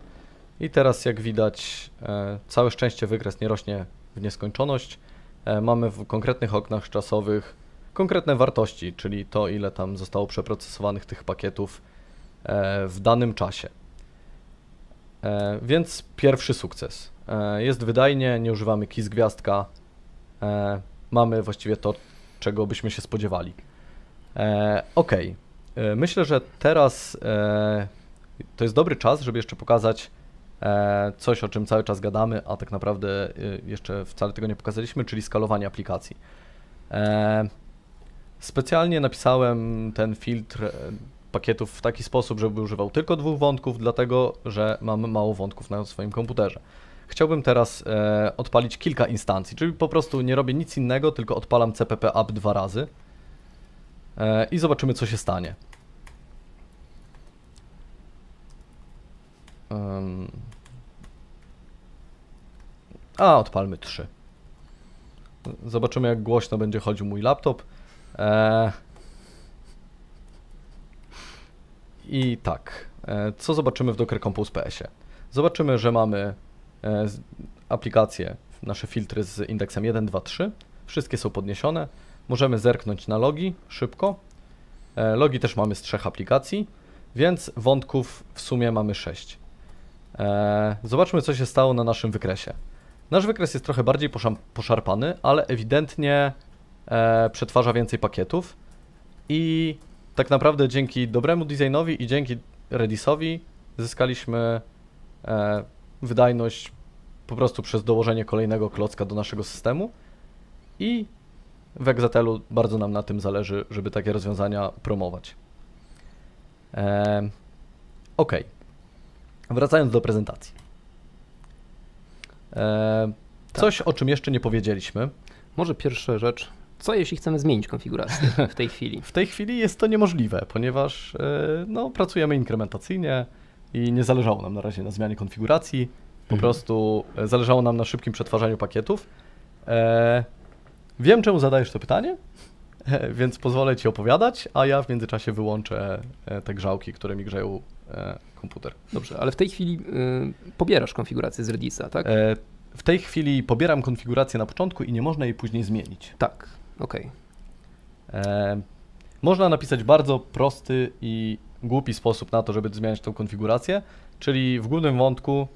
i teraz jak widać e, całe szczęście wykres nie rośnie w nieskończoność. E, Mamy w konkretnych oknach czasowych konkretne wartości, czyli to ile tam zostało przeprocesowanych tych pakietów e, w danym czasie. E, Więc pierwszy sukces. E, Jest wydajnie, nie używamy z gwiazdka. Mamy właściwie to, czego byśmy się spodziewali. Ok. Myślę, że teraz to jest dobry czas, żeby jeszcze pokazać coś, o czym cały czas gadamy, a tak naprawdę jeszcze wcale tego nie pokazaliśmy, czyli skalowanie aplikacji. Specjalnie napisałem ten filtr e, pakietów w taki sposób, żeby używał tylko dwóch wątków, dlatego że mam mało wątków na swoim komputerze. Chciałbym teraz e, odpalić kilka instancji, czyli po prostu nie robię nic innego, tylko odpalam CPP app dwa razy e, i zobaczymy, co się stanie. Em. a, odpalmy trzy. Zobaczymy, jak głośno będzie chodził mój laptop. E, I tak, e, co zobaczymy w Docker Compose PS-ie? Zobaczymy, że mamy e, aplikacje, nasze filtry z indeksem 1, 2, 3. Wszystkie są podniesione. Możemy zerknąć na logi szybko. Logi też mamy z trzech aplikacji, więc wątków w sumie mamy 6. Zobaczmy, co się stało na naszym wykresie. Nasz wykres jest trochę bardziej poszarpany, ale ewidentnie e, przetwarza więcej pakietów i tak naprawdę dzięki dobremu designowi i dzięki Redisowi zyskaliśmy e, wydajność po prostu przez dołożenie kolejnego klocka do naszego systemu i w Exatelu bardzo nam na tym zależy, żeby takie rozwiązania promować. E, ok. Wracając do prezentacji. E, coś, o czym jeszcze nie powiedzieliśmy. Może pierwsza rzecz. Co jeśli chcemy zmienić konfigurację w tej chwili? W tej chwili jest to niemożliwe, ponieważ e, no, pracujemy inkrementacyjnie i nie zależało nam na razie na zmianie konfiguracji. Po Mhm. prostu e, zależało nam na szybkim przetwarzaniu pakietów. E, wiem, czemu zadajesz to pytanie, e, więc pozwolę Ci opowiadać, a ja w międzyczasie wyłączę te grzałki, które mi grzeją komputer. Dobrze, ale w tej chwili y, pobierasz konfigurację z Redisa, tak? E, w tej chwili pobieram konfigurację na początku i nie można jej później zmienić. Tak, E, można napisać bardzo prosty i głupi sposób na to, żeby zmieniać tą konfigurację, czyli w głównym wątku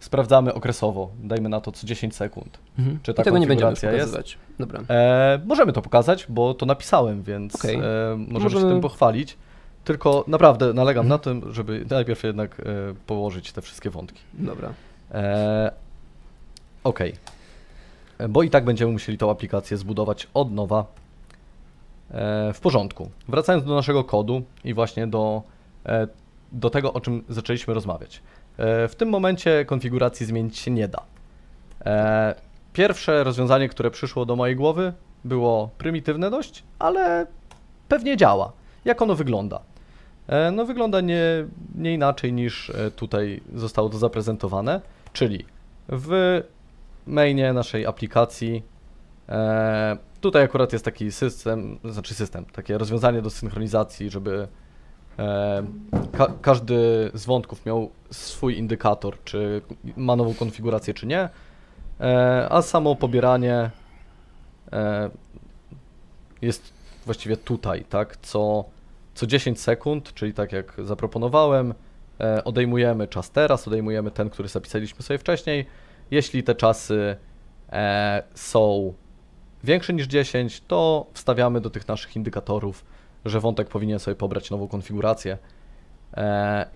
sprawdzamy okresowo, dajmy na to co 10 sekund. Mhm. Czy I ta tego nie będziemy konfiguracja jest? pokazywać. Dobra. E, możemy to pokazać, bo to napisałem, więc Okej. e, możemy, się Możemy- tym pochwalić. Tylko naprawdę nalegam na tym, żeby najpierw jednak e, położyć te wszystkie wątki. Dobra. E, Okej. E, Bo i tak będziemy musieli tą aplikację zbudować od nowa. E, w porządku. Wracając do naszego kodu i właśnie do, e, do tego, o czym zaczęliśmy rozmawiać. E, w tym momencie konfiguracji zmienić się nie da. Pierwsze rozwiązanie, które przyszło do mojej głowy, było prymitywne dość, ale pewnie działa. Jak ono wygląda? No wygląda nie, nie inaczej niż tutaj zostało to zaprezentowane, czyli w mainie naszej aplikacji e, tutaj akurat jest taki system, znaczy system, takie rozwiązanie do synchronizacji, żeby e, ka każdy z wątków miał swój indykator, czy ma nową konfigurację, czy nie, e, a samo pobieranie e, jest właściwie tutaj, tak, co co 10 sekund, czyli tak jak zaproponowałem, e, odejmujemy czas teraz, odejmujemy ten, który zapisaliśmy sobie wcześniej. Jeśli te czasy e, są większe niż 10, to wstawiamy do tych naszych indykatorów, że wątek powinien sobie pobrać nową konfigurację. E,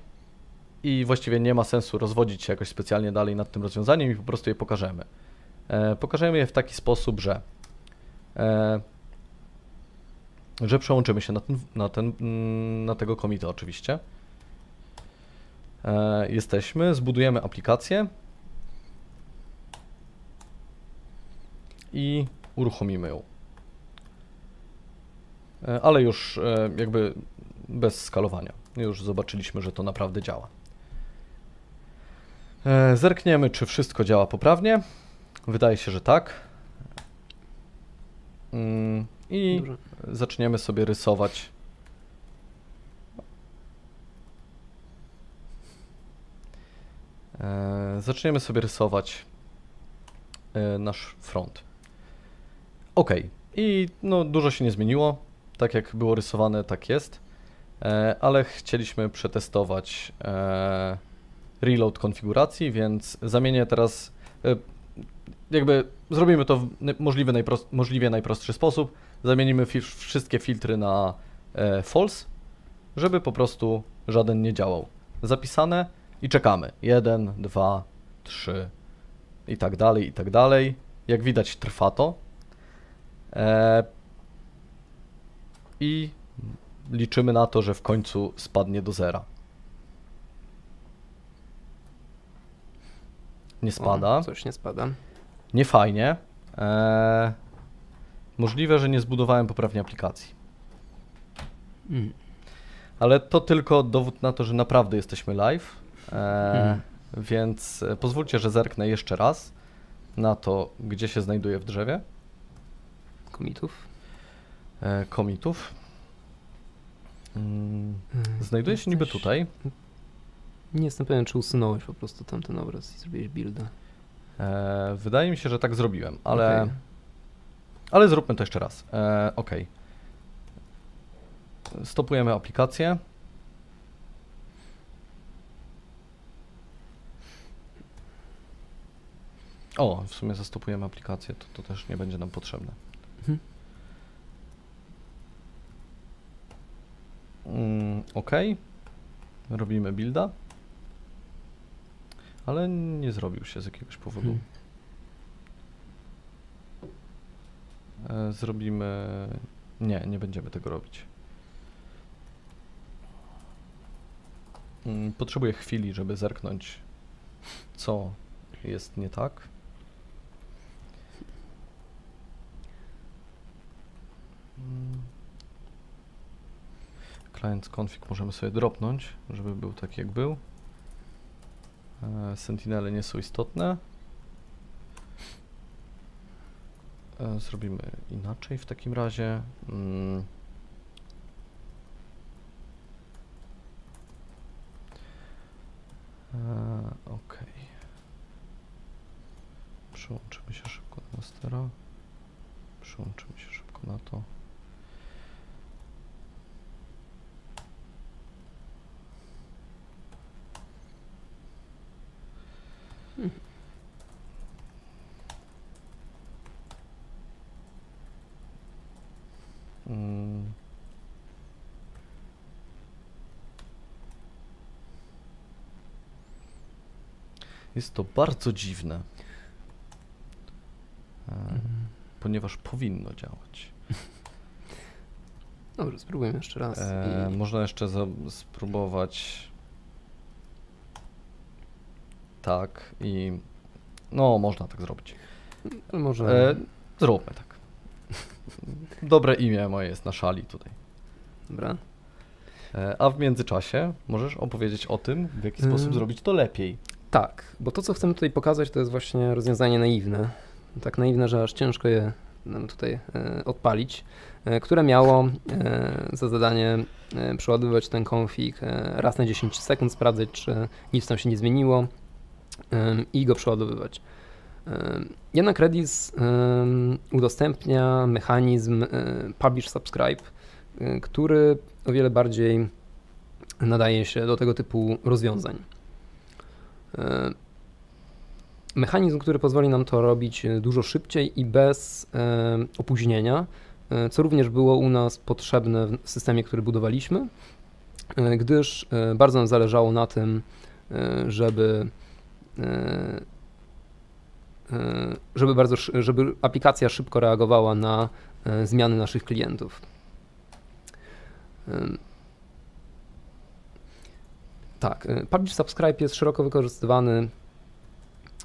I właściwie nie ma sensu rozwodzić się jakoś specjalnie dalej nad tym rozwiązaniem i po prostu je pokażemy. E, pokażemy je w taki sposób, że e, że przełączymy się na, ten, na, ten, mm, na tego komita oczywiście. E, jesteśmy, zbudujemy aplikację i uruchomimy ją. E, ale już e, jakby bez skalowania. Już zobaczyliśmy, że to naprawdę działa. E, Zerkniemy, czy wszystko działa poprawnie. Wydaje się, że tak. Mm, I zaczniemy sobie rysować. Zaczniemy sobie rysować nasz front. Ok, i no, dużo się nie zmieniło. Tak jak było rysowane, tak jest. E, Ale chcieliśmy przetestować e, reload konfiguracji, więc zamienię teraz. e, Jakby zrobimy to w możliwy najpros- możliwie najprostszy sposób. Zamienimy fi- wszystkie filtry na e, false, żeby po prostu żaden nie działał. Zapisane i czekamy. Jeden, dwa, trzy i tak dalej, i tak dalej. Jak widać, trwa to. E, I liczymy na to, że w końcu spadnie do zera. Nie spada. O, coś nie spada. Nie fajnie. Eee, możliwe, że nie zbudowałem poprawnie aplikacji. Mm. Ale to tylko dowód na to, że naprawdę jesteśmy live. Eee, Mhm. Więc pozwólcie, że zerknę jeszcze raz na to, gdzie się znajduje w drzewie Komitów. e, komitów. Mm, Mm, Znajduje się niby tutaj. Nie jestem pewien, czy usunąłeś po prostu tamten obraz i zrobiłeś builda. E, wydaje mi się, że tak zrobiłem, ale, Okej. ale zróbmy to jeszcze raz. E, ok. Stopujemy aplikację. O, w sumie zastopujemy aplikację, to, to też nie będzie nam potrzebne. Mhm. Mm, ok. Robimy builda. Ale nie zrobił się z jakiegoś powodu. Hmm. E, Zrobimy. Nie, nie będziemy tego robić. Mm, Potrzebuję chwili, żeby zerknąć, co jest nie tak. Client config możemy sobie dropnąć, żeby był tak jak był. E, Sentinele nie są istotne. E, Zrobimy inaczej w takim razie. Mm. E, Ok. Przełączymy się szybko do mastera. Przełączymy się szybko na to. Mm. Jest to bardzo dziwne, e, ponieważ powinno działać. Dobrze, spróbujmy jeszcze raz. E, i... Można jeszcze spróbować tak i no można tak zrobić. Ale może... E, zróbmy tak. Dobre imię moje jest na szali tutaj. Dobra. E, a w międzyczasie możesz opowiedzieć o tym, w jaki Mm. sposób zrobić to lepiej. Tak, bo to, co chcemy tutaj pokazać, to jest właśnie rozwiązanie naiwne. Tak naiwne, że aż ciężko je nam tutaj e, odpalić, e, które miało e, za zadanie e, przeładowywać ten config e, raz na 10 sekund, sprawdzać, czy nic tam się nie zmieniło i go przeładowywać. Jednak Redis udostępnia mechanizm e, publish subscribe, e, który o wiele bardziej nadaje się do tego typu rozwiązań. Mechanizm, który pozwoli nam to robić dużo szybciej i bez opóźnienia, e, co również było u nas potrzebne w systemie, który budowaliśmy, gdyż bardzo nam zależało na tym, żeby żeby, bardzo, żeby aplikacja szybko reagowała na e, zmiany naszych klientów. Tak, e, Publish Subscribe jest szeroko wykorzystywany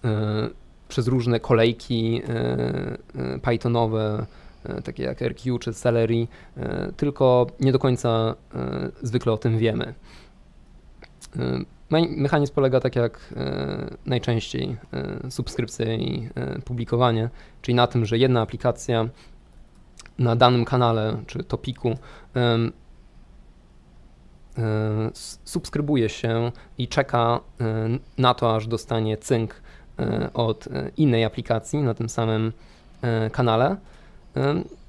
e, przez różne kolejki e, e, Pythonowe, e, takie jak RQ czy Celery, e, tylko nie do końca e, zwykle o tym wiemy. Me- Mechanizm polega tak jak e, najczęściej e, subskrypcja i e, publikowanie, czyli na tym, że jedna aplikacja na danym kanale czy topiku subskrybuje się i czeka na to, aż dostanie cynk od innej aplikacji na tym samym kanale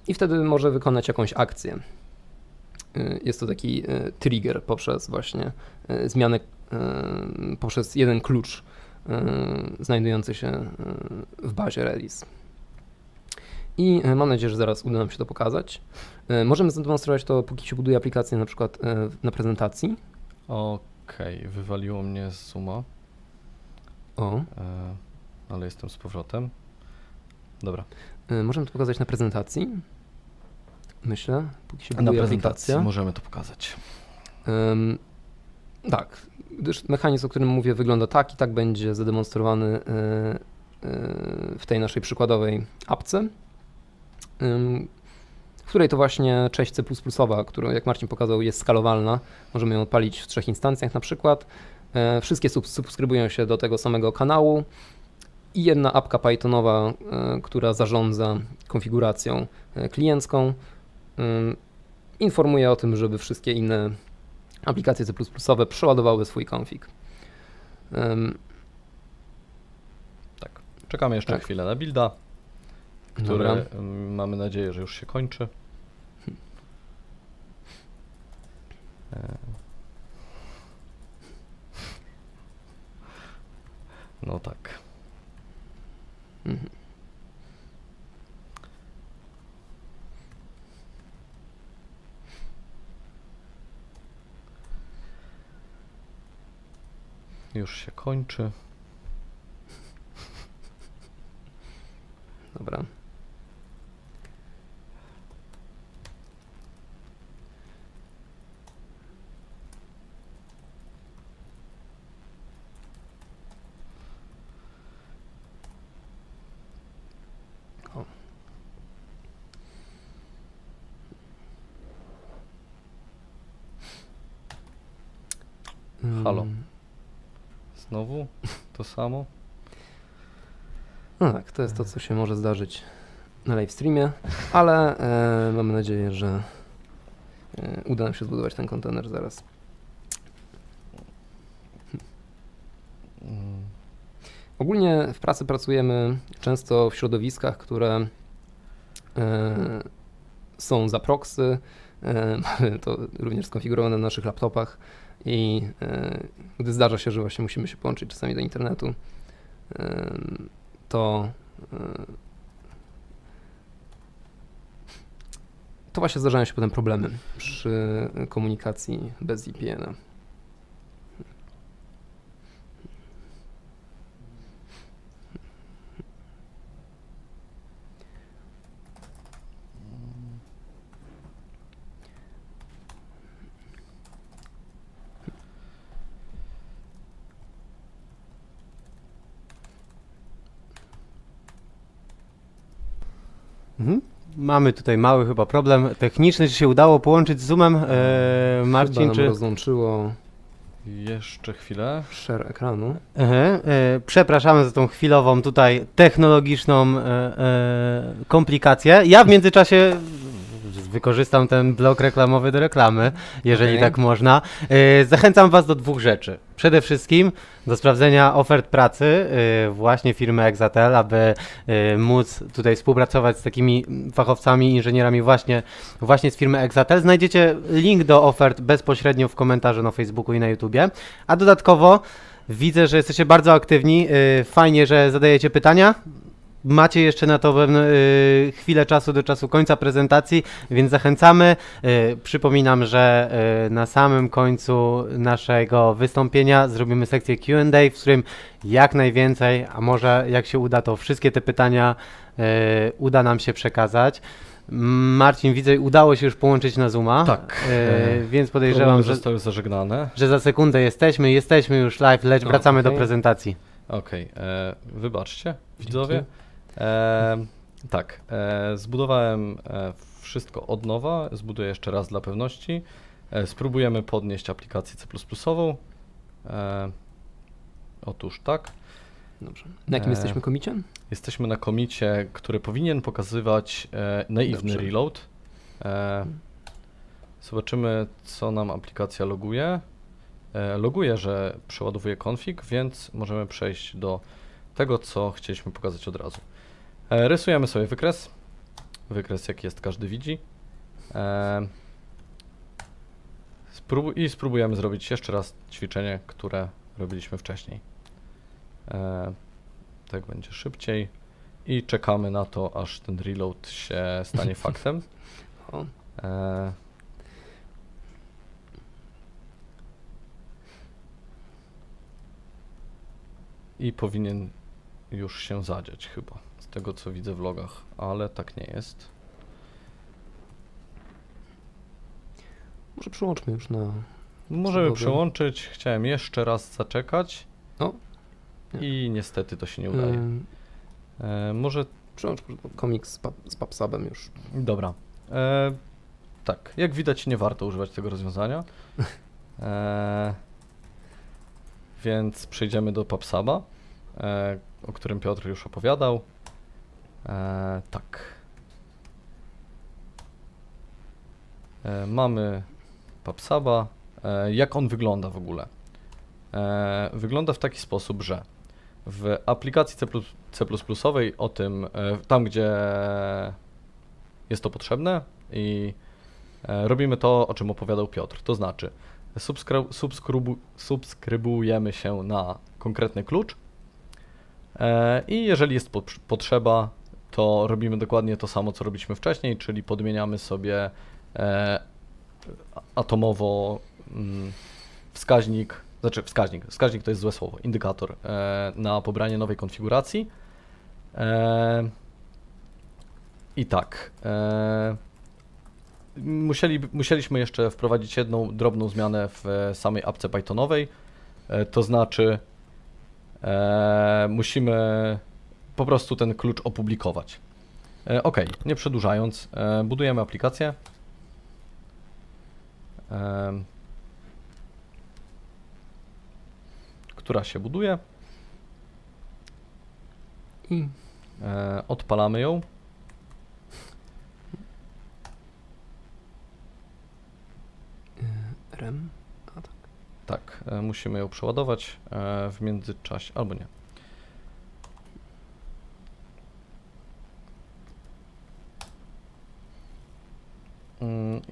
i wtedy może wykonać jakąś akcję. Jest to taki trigger poprzez właśnie zmianę, poprzez jeden klucz e, znajdujący się e, w bazie Redis. I e, mam nadzieję, że zaraz uda nam się to pokazać. E, Możemy zademonstrować to, póki się buduje aplikacja na przykład e, na prezentacji. Okej, wywaliło mnie z Zooma, O, e, ale jestem z powrotem. Dobra, e, możemy to pokazać na prezentacji. Myślę, póki się na buduje prezentacji aplikacja. możemy to pokazać. Tak, gdyż mechanizm, o którym mówię, wygląda tak i tak będzie zademonstrowany y, y, w tej naszej przykładowej apce, w której to właśnie część C++, która jak Marcin pokazał jest skalowalna, możemy ją odpalić w trzech instancjach na przykład. E, Wszystkie sub- subskrybują się do tego samego kanału i jedna apka Pythonowa, e, która zarządza konfiguracją e, kliencką, informuje o tym, żeby wszystkie inne aplikacje C++ przeładowały swój config. Ym, Tak, czekamy jeszcze Tak. chwilę na builda, który dobra. mamy nadzieję, że już się kończy. E. No tak. Mhm. Już się kończy. Dobra. Halo. Znowu to samo. No tak, to jest to, co się może zdarzyć na live streamie, ale e, mamy nadzieję, że e, uda nam się zbudować ten kontener zaraz. Mm, Ogólnie w pracy pracujemy często w środowiskach, które e, są za proxy. E, mamy to również skonfigurowane na naszych laptopach i e, gdy zdarza się, że właśnie musimy się połączyć czasami do internetu, e, to e, to właśnie zdarzają się potem problemy przy komunikacji bez VPN-a. Mhm. Mamy tutaj mały chyba problem techniczny, czy się udało połączyć z Zoomem. E, Chyba Marcin, nam czy... rozłączyło Jeszcze chwilę. share ekranu. Aha, e, przepraszamy za tą chwilową tutaj technologiczną e, e, komplikację. Ja w międzyczasie wykorzystam ten blok reklamowy do reklamy, jeżeli Okej. tak można. E, zachęcam Was do dwóch rzeczy. Przede wszystkim do sprawdzenia ofert pracy e, właśnie firmy Exatel, aby e, móc tutaj współpracować z takimi fachowcami, inżynierami właśnie, właśnie z firmy Exatel. Znajdziecie link do ofert bezpośrednio w komentarzu na Facebooku i na YouTubie. A dodatkowo widzę, że jesteście bardzo aktywni. y, Fajnie, że zadajecie pytania. Macie jeszcze na to pewne, y, chwilę czasu do czasu końca prezentacji, więc zachęcamy. Y, Przypominam, że y, na samym końcu naszego wystąpienia zrobimy sekcję Q&A, w którym jak najwięcej, a może jak się uda, to wszystkie te pytania y, uda nam się przekazać. Marcin, widzę, udało się już połączyć na Zooma. Tak. y, więc podejrzewam, że zostały zażegnane. że za sekundę jesteśmy, jesteśmy już live, lecz wracamy do okej. prezentacji. Okej, e, wybaczcie widzowie. E, Tak, e, zbudowałem e, wszystko od nowa, zbuduję jeszcze raz dla pewności. E, spróbujemy podnieść aplikację C++. E, otóż tak. Dobrze. Na jakim E, jesteśmy komiciem? Jesteśmy na komicie, który powinien pokazywać e, naiwny Dobrze. reload. E, zobaczymy, co nam aplikacja loguje. Loguje, że przeładowuje config, więc możemy przejść do tego, co chcieliśmy pokazać od razu. E, rysujemy sobie wykres. Wykres, jaki jest, każdy widzi. E, I spróbujemy zrobić jeszcze raz ćwiczenie, które robiliśmy wcześniej. E, tak będzie szybciej. I czekamy na to, aż ten reload się stanie faktem. I powinien już się zadziać chyba, tego co widzę w logach, ale tak nie jest. może przyłączmy już na... Możemy Dobra. przełączyć, chciałem jeszcze raz zaczekać O, nie. i niestety to się nie udaje. E, może Przełącz komik z, pub, z PubSubem już. Dobra. E, tak, jak widać nie warto używać tego rozwiązania. E, więc przejdziemy do PubSuba, e, o którym Piotr już opowiadał. E, tak. E, mamy PubSuba. E, jak on wygląda w ogóle? Wygląda w taki sposób, że w aplikacji C++, C++ o tym, tam gdzie jest to potrzebne i robimy to, o czym opowiadał Piotr. To znaczy, subskry- subskrybu- subskrybujemy się na konkretny klucz i jeżeli jest pot- potrzeba, to robimy dokładnie to samo, co robiliśmy wcześniej, czyli podmieniamy sobie e, atomowo mm, wskaźnik, znaczy wskaźnik, wskaźnik to jest złe słowo, indykator e, na pobranie nowej konfiguracji. E, I tak. E, musieli, musieliśmy jeszcze wprowadzić jedną drobną zmianę w samej apce Pythonowej. E, to znaczy, e, musimy po prostu ten klucz opublikować. E, ok, nie przedłużając, e, budujemy aplikację. Em, która się buduje. I E, odpalamy ją. rem. A tak. Tak, e, musimy ją przeładować e, w międzyczasie, albo nie.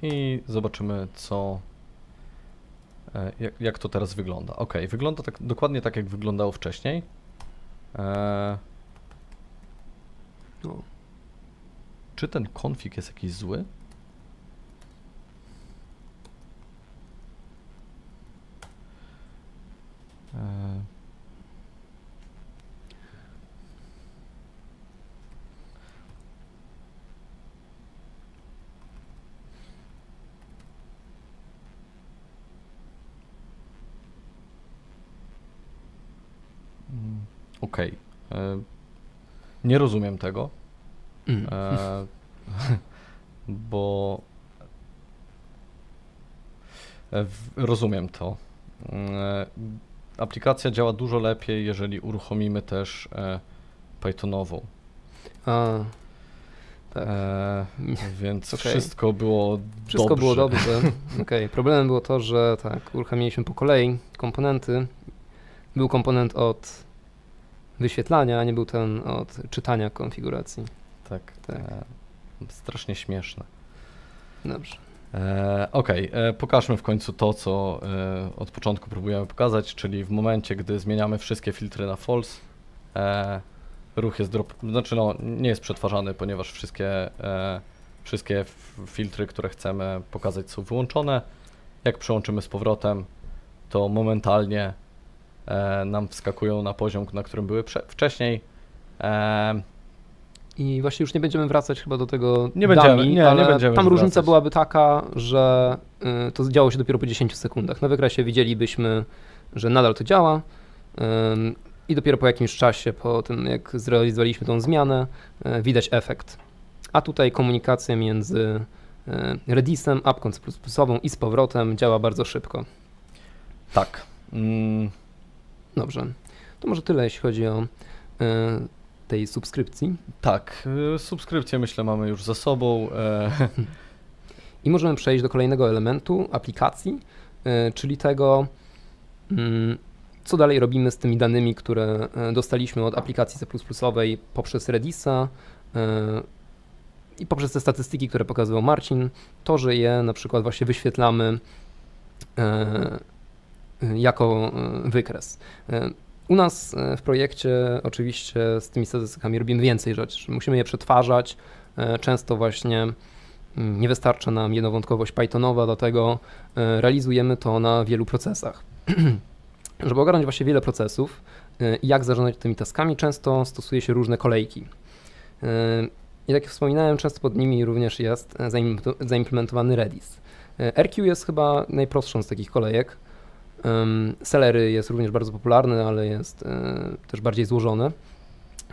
I zobaczymy, co. e, Jak, jak to teraz wygląda. Ok, wygląda tak, dokładnie tak, jak wyglądało wcześniej. E, O, czy ten konfig jest jakiś zły? Okej. E, Nie rozumiem tego. mm. E, bo e, rozumiem to. E, aplikacja działa dużo lepiej, jeżeli uruchomimy też Pythonową. A, tak. E, więc Okej. wszystko było Wszystko dobrze. było dobrze. Okej, problemem było to, że tak, uruchomiliśmy po kolei komponenty. Był komponent od wyświetlania, a nie był ten od czytania konfiguracji. Tak, Tak. E, strasznie śmieszne. Dobrze. E, Okej, e, pokażmy w końcu to, co e, od początku próbujemy pokazać, czyli w momencie, gdy zmieniamy wszystkie filtry na false, e, ruch jest drop, znaczy no, nie jest przetwarzany, ponieważ wszystkie, e, wszystkie filtry, które chcemy pokazać są wyłączone. Jak przełączymy z powrotem, to momentalnie nam wskakują na poziom, na którym były wcześniej. E, I właśnie już nie będziemy wracać chyba do tego Nie będziemy, dummy, nie, nie będziemy tam różnica wracać. byłaby taka, że y, to działo się dopiero po 10 sekundach. Na wykresie widzielibyśmy, że nadal to działa. Ym, I dopiero po jakimś czasie, po tym jak zrealizowaliśmy tą zmianę, e, widać efekt. A tutaj komunikacja między e, Redisem, apką C++ i z powrotem działa bardzo szybko. Tak. Mm, Dobrze. To może tyle, jeśli chodzi o e, tej subskrypcji. tak, y, subskrypcję myślę mamy już za sobą. E, I możemy przejść do kolejnego elementu aplikacji, e, czyli tego, mm, co dalej robimy z tymi danymi, które e, dostaliśmy od aplikacji C++ poprzez Redisa e, i poprzez te statystyki, które pokazywał Marcin, to, że je na przykład właśnie wyświetlamy e, jako e, wykres. E, U nas w projekcie oczywiście z tymi statystykami robimy więcej rzeczy. Musimy je przetwarzać. Często właśnie mm, nie wystarcza nam jednowątkowość Pythonowa, dlatego realizujemy to na wielu procesach. Żeby ogarnąć właśnie wiele procesów i jak zarządzać tymi taskami, często stosuje się różne kolejki. I jak wspominałem, często pod nimi również jest zaimpl- zaimplementowany Redis. RQ jest chyba najprostszą z takich kolejek. Celery jest również bardzo popularny, ale jest e, też bardziej złożony.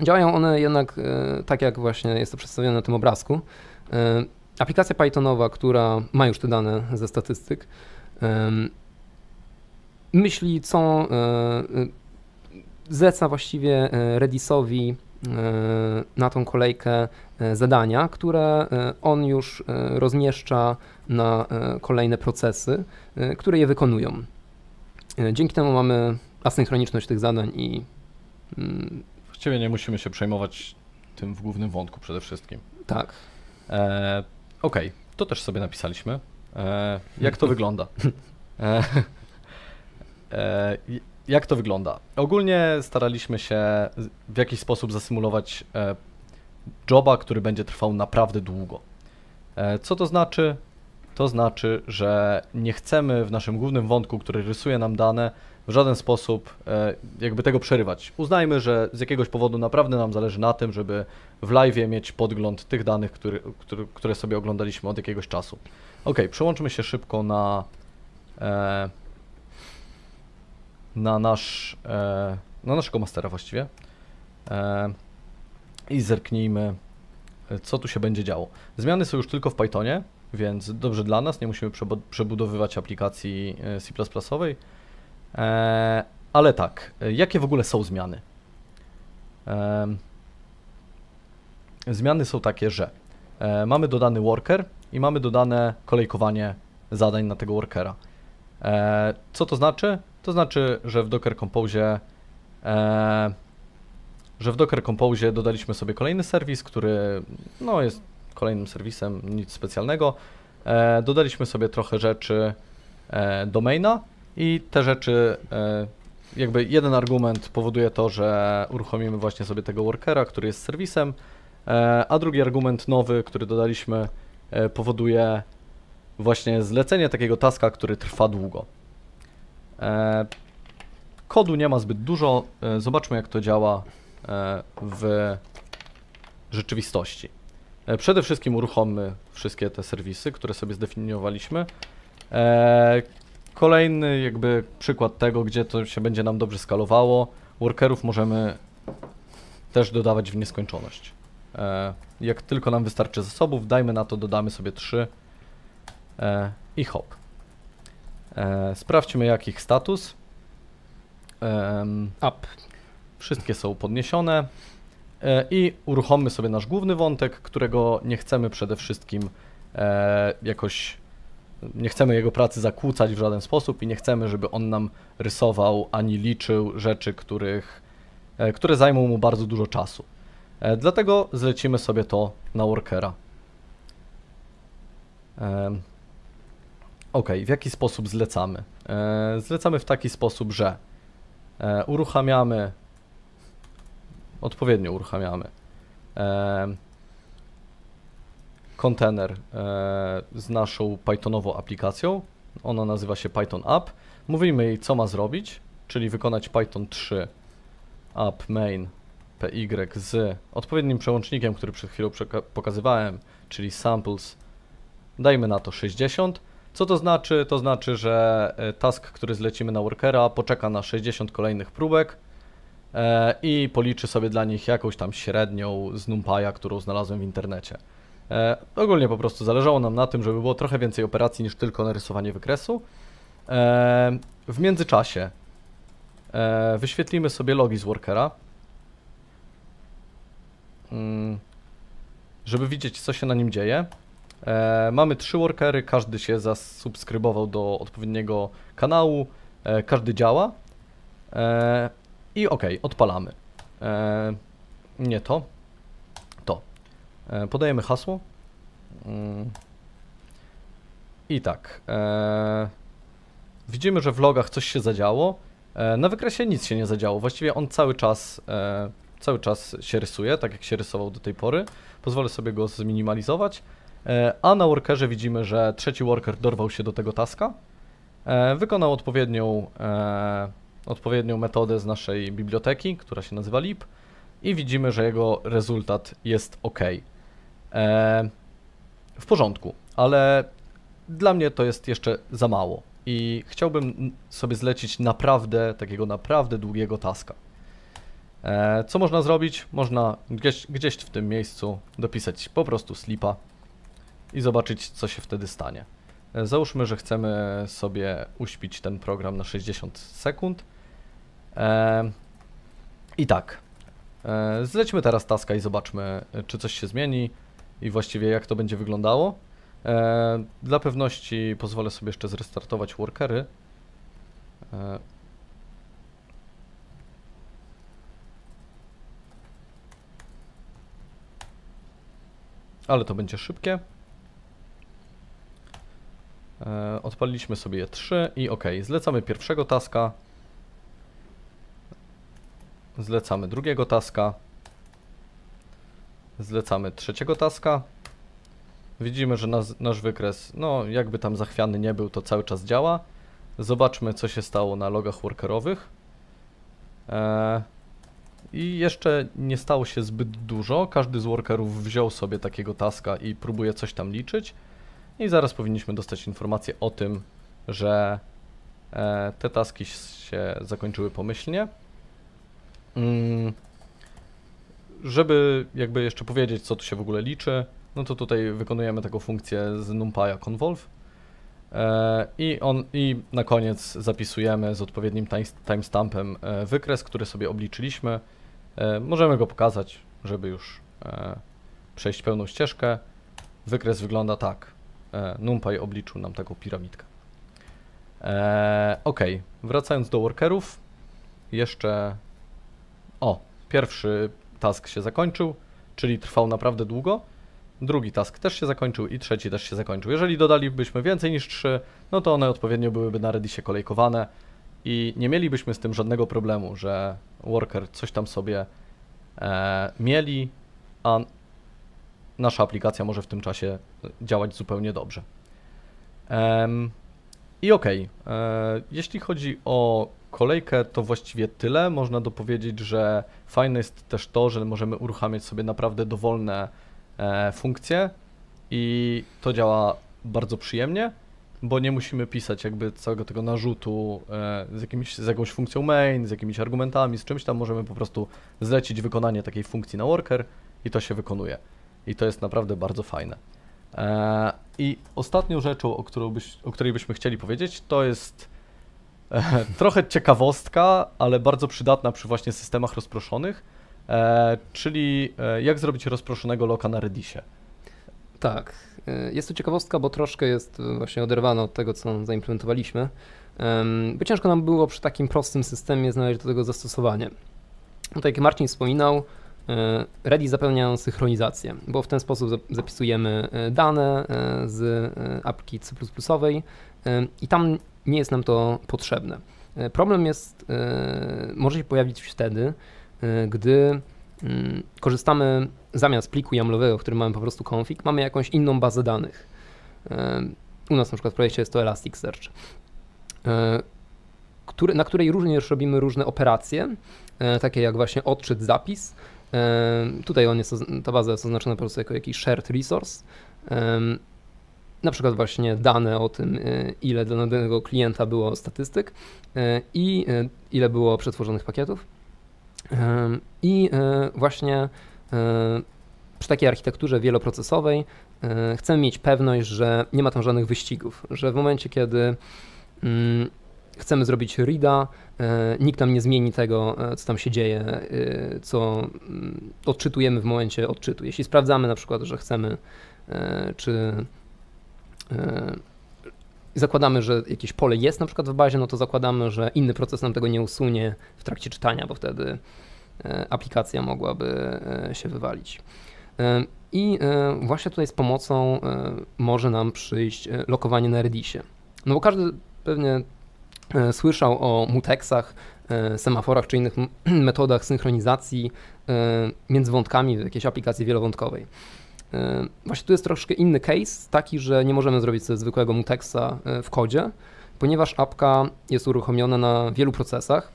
Działają one jednak e, tak, jak właśnie jest to przedstawione na tym obrazku. E, Aplikacja Pythonowa, która ma już te dane ze statystyk, myśli, co zleca właściwie Redisowi na tą kolejkę zadania, które on już rozmieszcza na kolejne procesy, które je wykonują. E, Dzięki temu mamy asynchroniczność tych zadań i mm, właściwie nie musimy się przejmować tym w głównym wątku przede wszystkim. tak, E, Okej, to też sobie napisaliśmy. E, jak to wygląda? E, e, jak to wygląda? Ogólnie staraliśmy się w jakiś sposób zasymulować e, joba, który będzie trwał naprawdę długo. E, co to znaczy? To znaczy, że nie chcemy w naszym głównym wątku, który rysuje nam dane, w żaden sposób e, jakby tego przerywać. Uznajmy, że z jakiegoś powodu naprawdę nam zależy na tym, żeby w live mieć podgląd tych danych, który, który, które sobie oglądaliśmy od jakiegoś czasu. Ok, przełączmy się szybko na, e, na, nasz, e, na naszego mastera właściwie i zerknijmy, co tu się będzie działo. Zmiany są już tylko w Pythonie, więc dobrze dla nas, nie musimy przebudowywać aplikacji e, C++. E, ale tak, e, jakie w ogóle są zmiany? Zmiany są takie, że mamy dodany worker i mamy dodane kolejkowanie zadań na tego workera. Co to znaczy? To znaczy, że w Docker Compose że w Docker Compose dodaliśmy sobie kolejny serwis, który no, jest kolejnym serwisem, nic specjalnego. E, dodaliśmy sobie trochę rzeczy e, domaina i te rzeczy e, jakby jeden argument powoduje to, że uruchomimy właśnie sobie tego workera, który jest serwisem, e, a drugi argument nowy, który dodaliśmy, e, powoduje właśnie zlecenie takiego taska, który trwa długo. E, kodu nie ma zbyt dużo, e, zobaczmy jak to działa w rzeczywistości. E, Przede wszystkim uruchommy wszystkie te serwisy, które sobie zdefiniowaliśmy. E, Kolejny jakby przykład tego, gdzie to się będzie nam dobrze skalowało. Workerów możemy też dodawać w nieskończoność. E, Jak tylko nam wystarczy zasobów, dajmy na to, dodamy sobie 3 e, i hop. Sprawdźmy jakich status. Em, up. Wszystkie są podniesione i uruchommy sobie nasz główny wątek, którego nie chcemy przede wszystkim e, jakoś, nie chcemy jego pracy zakłócać w żaden sposób i nie chcemy, żeby on nam rysował ani liczył rzeczy, których, e, które zajmą mu bardzo dużo czasu. E, dlatego zlecimy sobie to na workera. Ok, w jaki sposób zlecamy? E, zlecamy w taki sposób, że e, uruchamiamy odpowiednio uruchamiamy e, kontener e, z naszą Pythonową aplikacją. Ona nazywa się Python App. Mówimy jej, co ma zrobić, czyli wykonać Python 3 app main py z odpowiednim przełącznikiem, który przed chwilą pokazywałem, czyli samples. Dajmy na to 60. Co to znaczy? To znaczy, że e, task, który zlecimy na workera, poczeka na 60 kolejnych próbek i policzy sobie dla nich jakąś tam średnią z NumPy'a, którą znalazłem w internecie. E, ogólnie po prostu zależało nam na tym, żeby było trochę więcej operacji niż tylko narysowanie wykresu. E, w międzyczasie e, wyświetlimy sobie logi z workera, mm, żeby widzieć co się na nim dzieje. E, mamy trzy workery, każdy się zasubskrybował do odpowiedniego kanału, e, każdy działa. I ok, odpalamy. E, nie to, to. E, podajemy hasło. Mm. I tak. E, widzimy, że w logach coś się zadziało. E, na wykresie nic się nie zadziało. Właściwie on cały czas, e, cały czas się rysuje, tak jak się rysował do tej pory. Pozwolę sobie go zminimalizować. E, a na workerze widzimy, że trzeci worker dorwał się do tego taska. Wykonał odpowiednią, odpowiednią metodę z naszej biblioteki, która się nazywa lib i widzimy, że jego rezultat jest ok. E, w porządku, ale dla mnie to jest jeszcze za mało i chciałbym sobie zlecić naprawdę, takiego naprawdę długiego taska. E, co można zrobić? Można gdzieś, gdzieś w tym miejscu dopisać po prostu slipa i zobaczyć, co się wtedy stanie. Załóżmy, że chcemy sobie uśpić ten program na 60 sekund. E, I tak. E, zlećmy teraz taska i zobaczmy, czy coś się zmieni i właściwie jak to będzie wyglądało. E, dla pewności pozwolę sobie jeszcze zrestartować workery. Ale to będzie szybkie. E, odpaliliśmy sobie je 3 i ok, zlecamy pierwszego taska. Zlecamy drugiego taska. Zlecamy trzeciego taska. Widzimy, że nas, nasz wykres, no jakby tam zachwiany nie był, to cały czas działa. Zobaczmy, co się stało na logach workerowych. E, I jeszcze nie stało się zbyt dużo. Każdy z workerów wziął sobie takiego taska i próbuje coś tam liczyć. I zaraz powinniśmy dostać informację o tym, że e, te taski się zakończyły pomyślnie. Mm, żeby jakby jeszcze powiedzieć, co tu się w ogóle liczy, no to tutaj wykonujemy taką funkcję z numpy'a convolve. E, I, on, I na koniec zapisujemy z odpowiednim time- timestampem e, wykres, który sobie obliczyliśmy. Możemy go pokazać, żeby już przejść pełną ścieżkę. Wykres wygląda tak. E, NumPy obliczył nam taką piramidkę. E, ok, wracając do workerów, jeszcze. O, pierwszy task się zakończył, czyli trwał naprawdę długo. Drugi task też się zakończył i trzeci też się zakończył. Jeżeli dodalibyśmy więcej niż trzy, no to one odpowiednio byłyby na Reddisie kolejkowane i nie mielibyśmy z tym żadnego problemu, że worker coś tam sobie e, mieli, a nasza aplikacja może w tym czasie działać zupełnie dobrze. I okej, e, jeśli chodzi o kolejkę, to właściwie tyle. Można dopowiedzieć, że fajne jest też to, że możemy uruchamiać sobie naprawdę dowolne e, funkcje i to działa bardzo przyjemnie, bo nie musimy pisać jakby całego tego narzutu e, z, jakimś, z jakąś funkcją main, z jakimiś argumentami, z czymś tam możemy po prostu zlecić wykonanie takiej funkcji na worker i to się wykonuje. I to jest naprawdę bardzo fajne. E, I ostatnią rzeczą, o, byś, o której byśmy chcieli powiedzieć, to jest e, trochę ciekawostka, ale bardzo przydatna przy właśnie systemach rozproszonych, e, czyli jak zrobić rozproszonego loka na Reddisie. Tak, jest to ciekawostka, bo troszkę jest właśnie oderwana od tego, co zaimplementowaliśmy. Bo ciężko nam było przy takim prostym systemie znaleźć do tego zastosowanie. No, tak jak Marcin wspominał, Redis zapewnia synchronizację, bo w ten sposób zap- zapisujemy y, dane y, z apki C++ i tam nie jest nam to potrzebne. Problem jest, może się pojawić wtedy, gdy mm, korzystamy zamiast pliku YAMLowego, w którym mamy po prostu config, mamy jakąś inną bazę danych. U nas na przykład w projekcie jest to Elasticsearch, na której również robimy różne operacje, takie jak właśnie odczyt, zapis. Tutaj on jest, ta baza jest oznaczona po prostu jako jakiś shared resource. Na przykład właśnie dane o tym, yy, ile dla danego klienta było statystyk yy, i yy, ile było przetworzonych pakietów. I właśnie przy takiej architekturze wieloprocesowej chcemy mieć pewność, że nie ma tam żadnych wyścigów, że w momencie, kiedy mm, chcemy zrobić reada, e, nikt nam nie zmieni tego, e, co tam się dzieje, e, co mm, odczytujemy w momencie odczytu. Jeśli sprawdzamy na przykład, że chcemy, czy zakładamy, że jakieś pole jest na przykład w bazie, no to zakładamy, że inny proces nam tego nie usunie w trakcie czytania, bo wtedy aplikacja mogłaby się wywalić. I właśnie tutaj z pomocą może nam przyjść lokowanie na Redisie. No bo każdy pewnie słyszał o muteksach, e, semaforach czy innych metodach synchronizacji e, między wątkami w jakiejś aplikacji wielowątkowej. E, Właśnie tu jest troszkę inny case, taki, że nie możemy zrobić sobie zwykłego muteksa e, w kodzie, ponieważ apka jest uruchomiona na wielu procesach.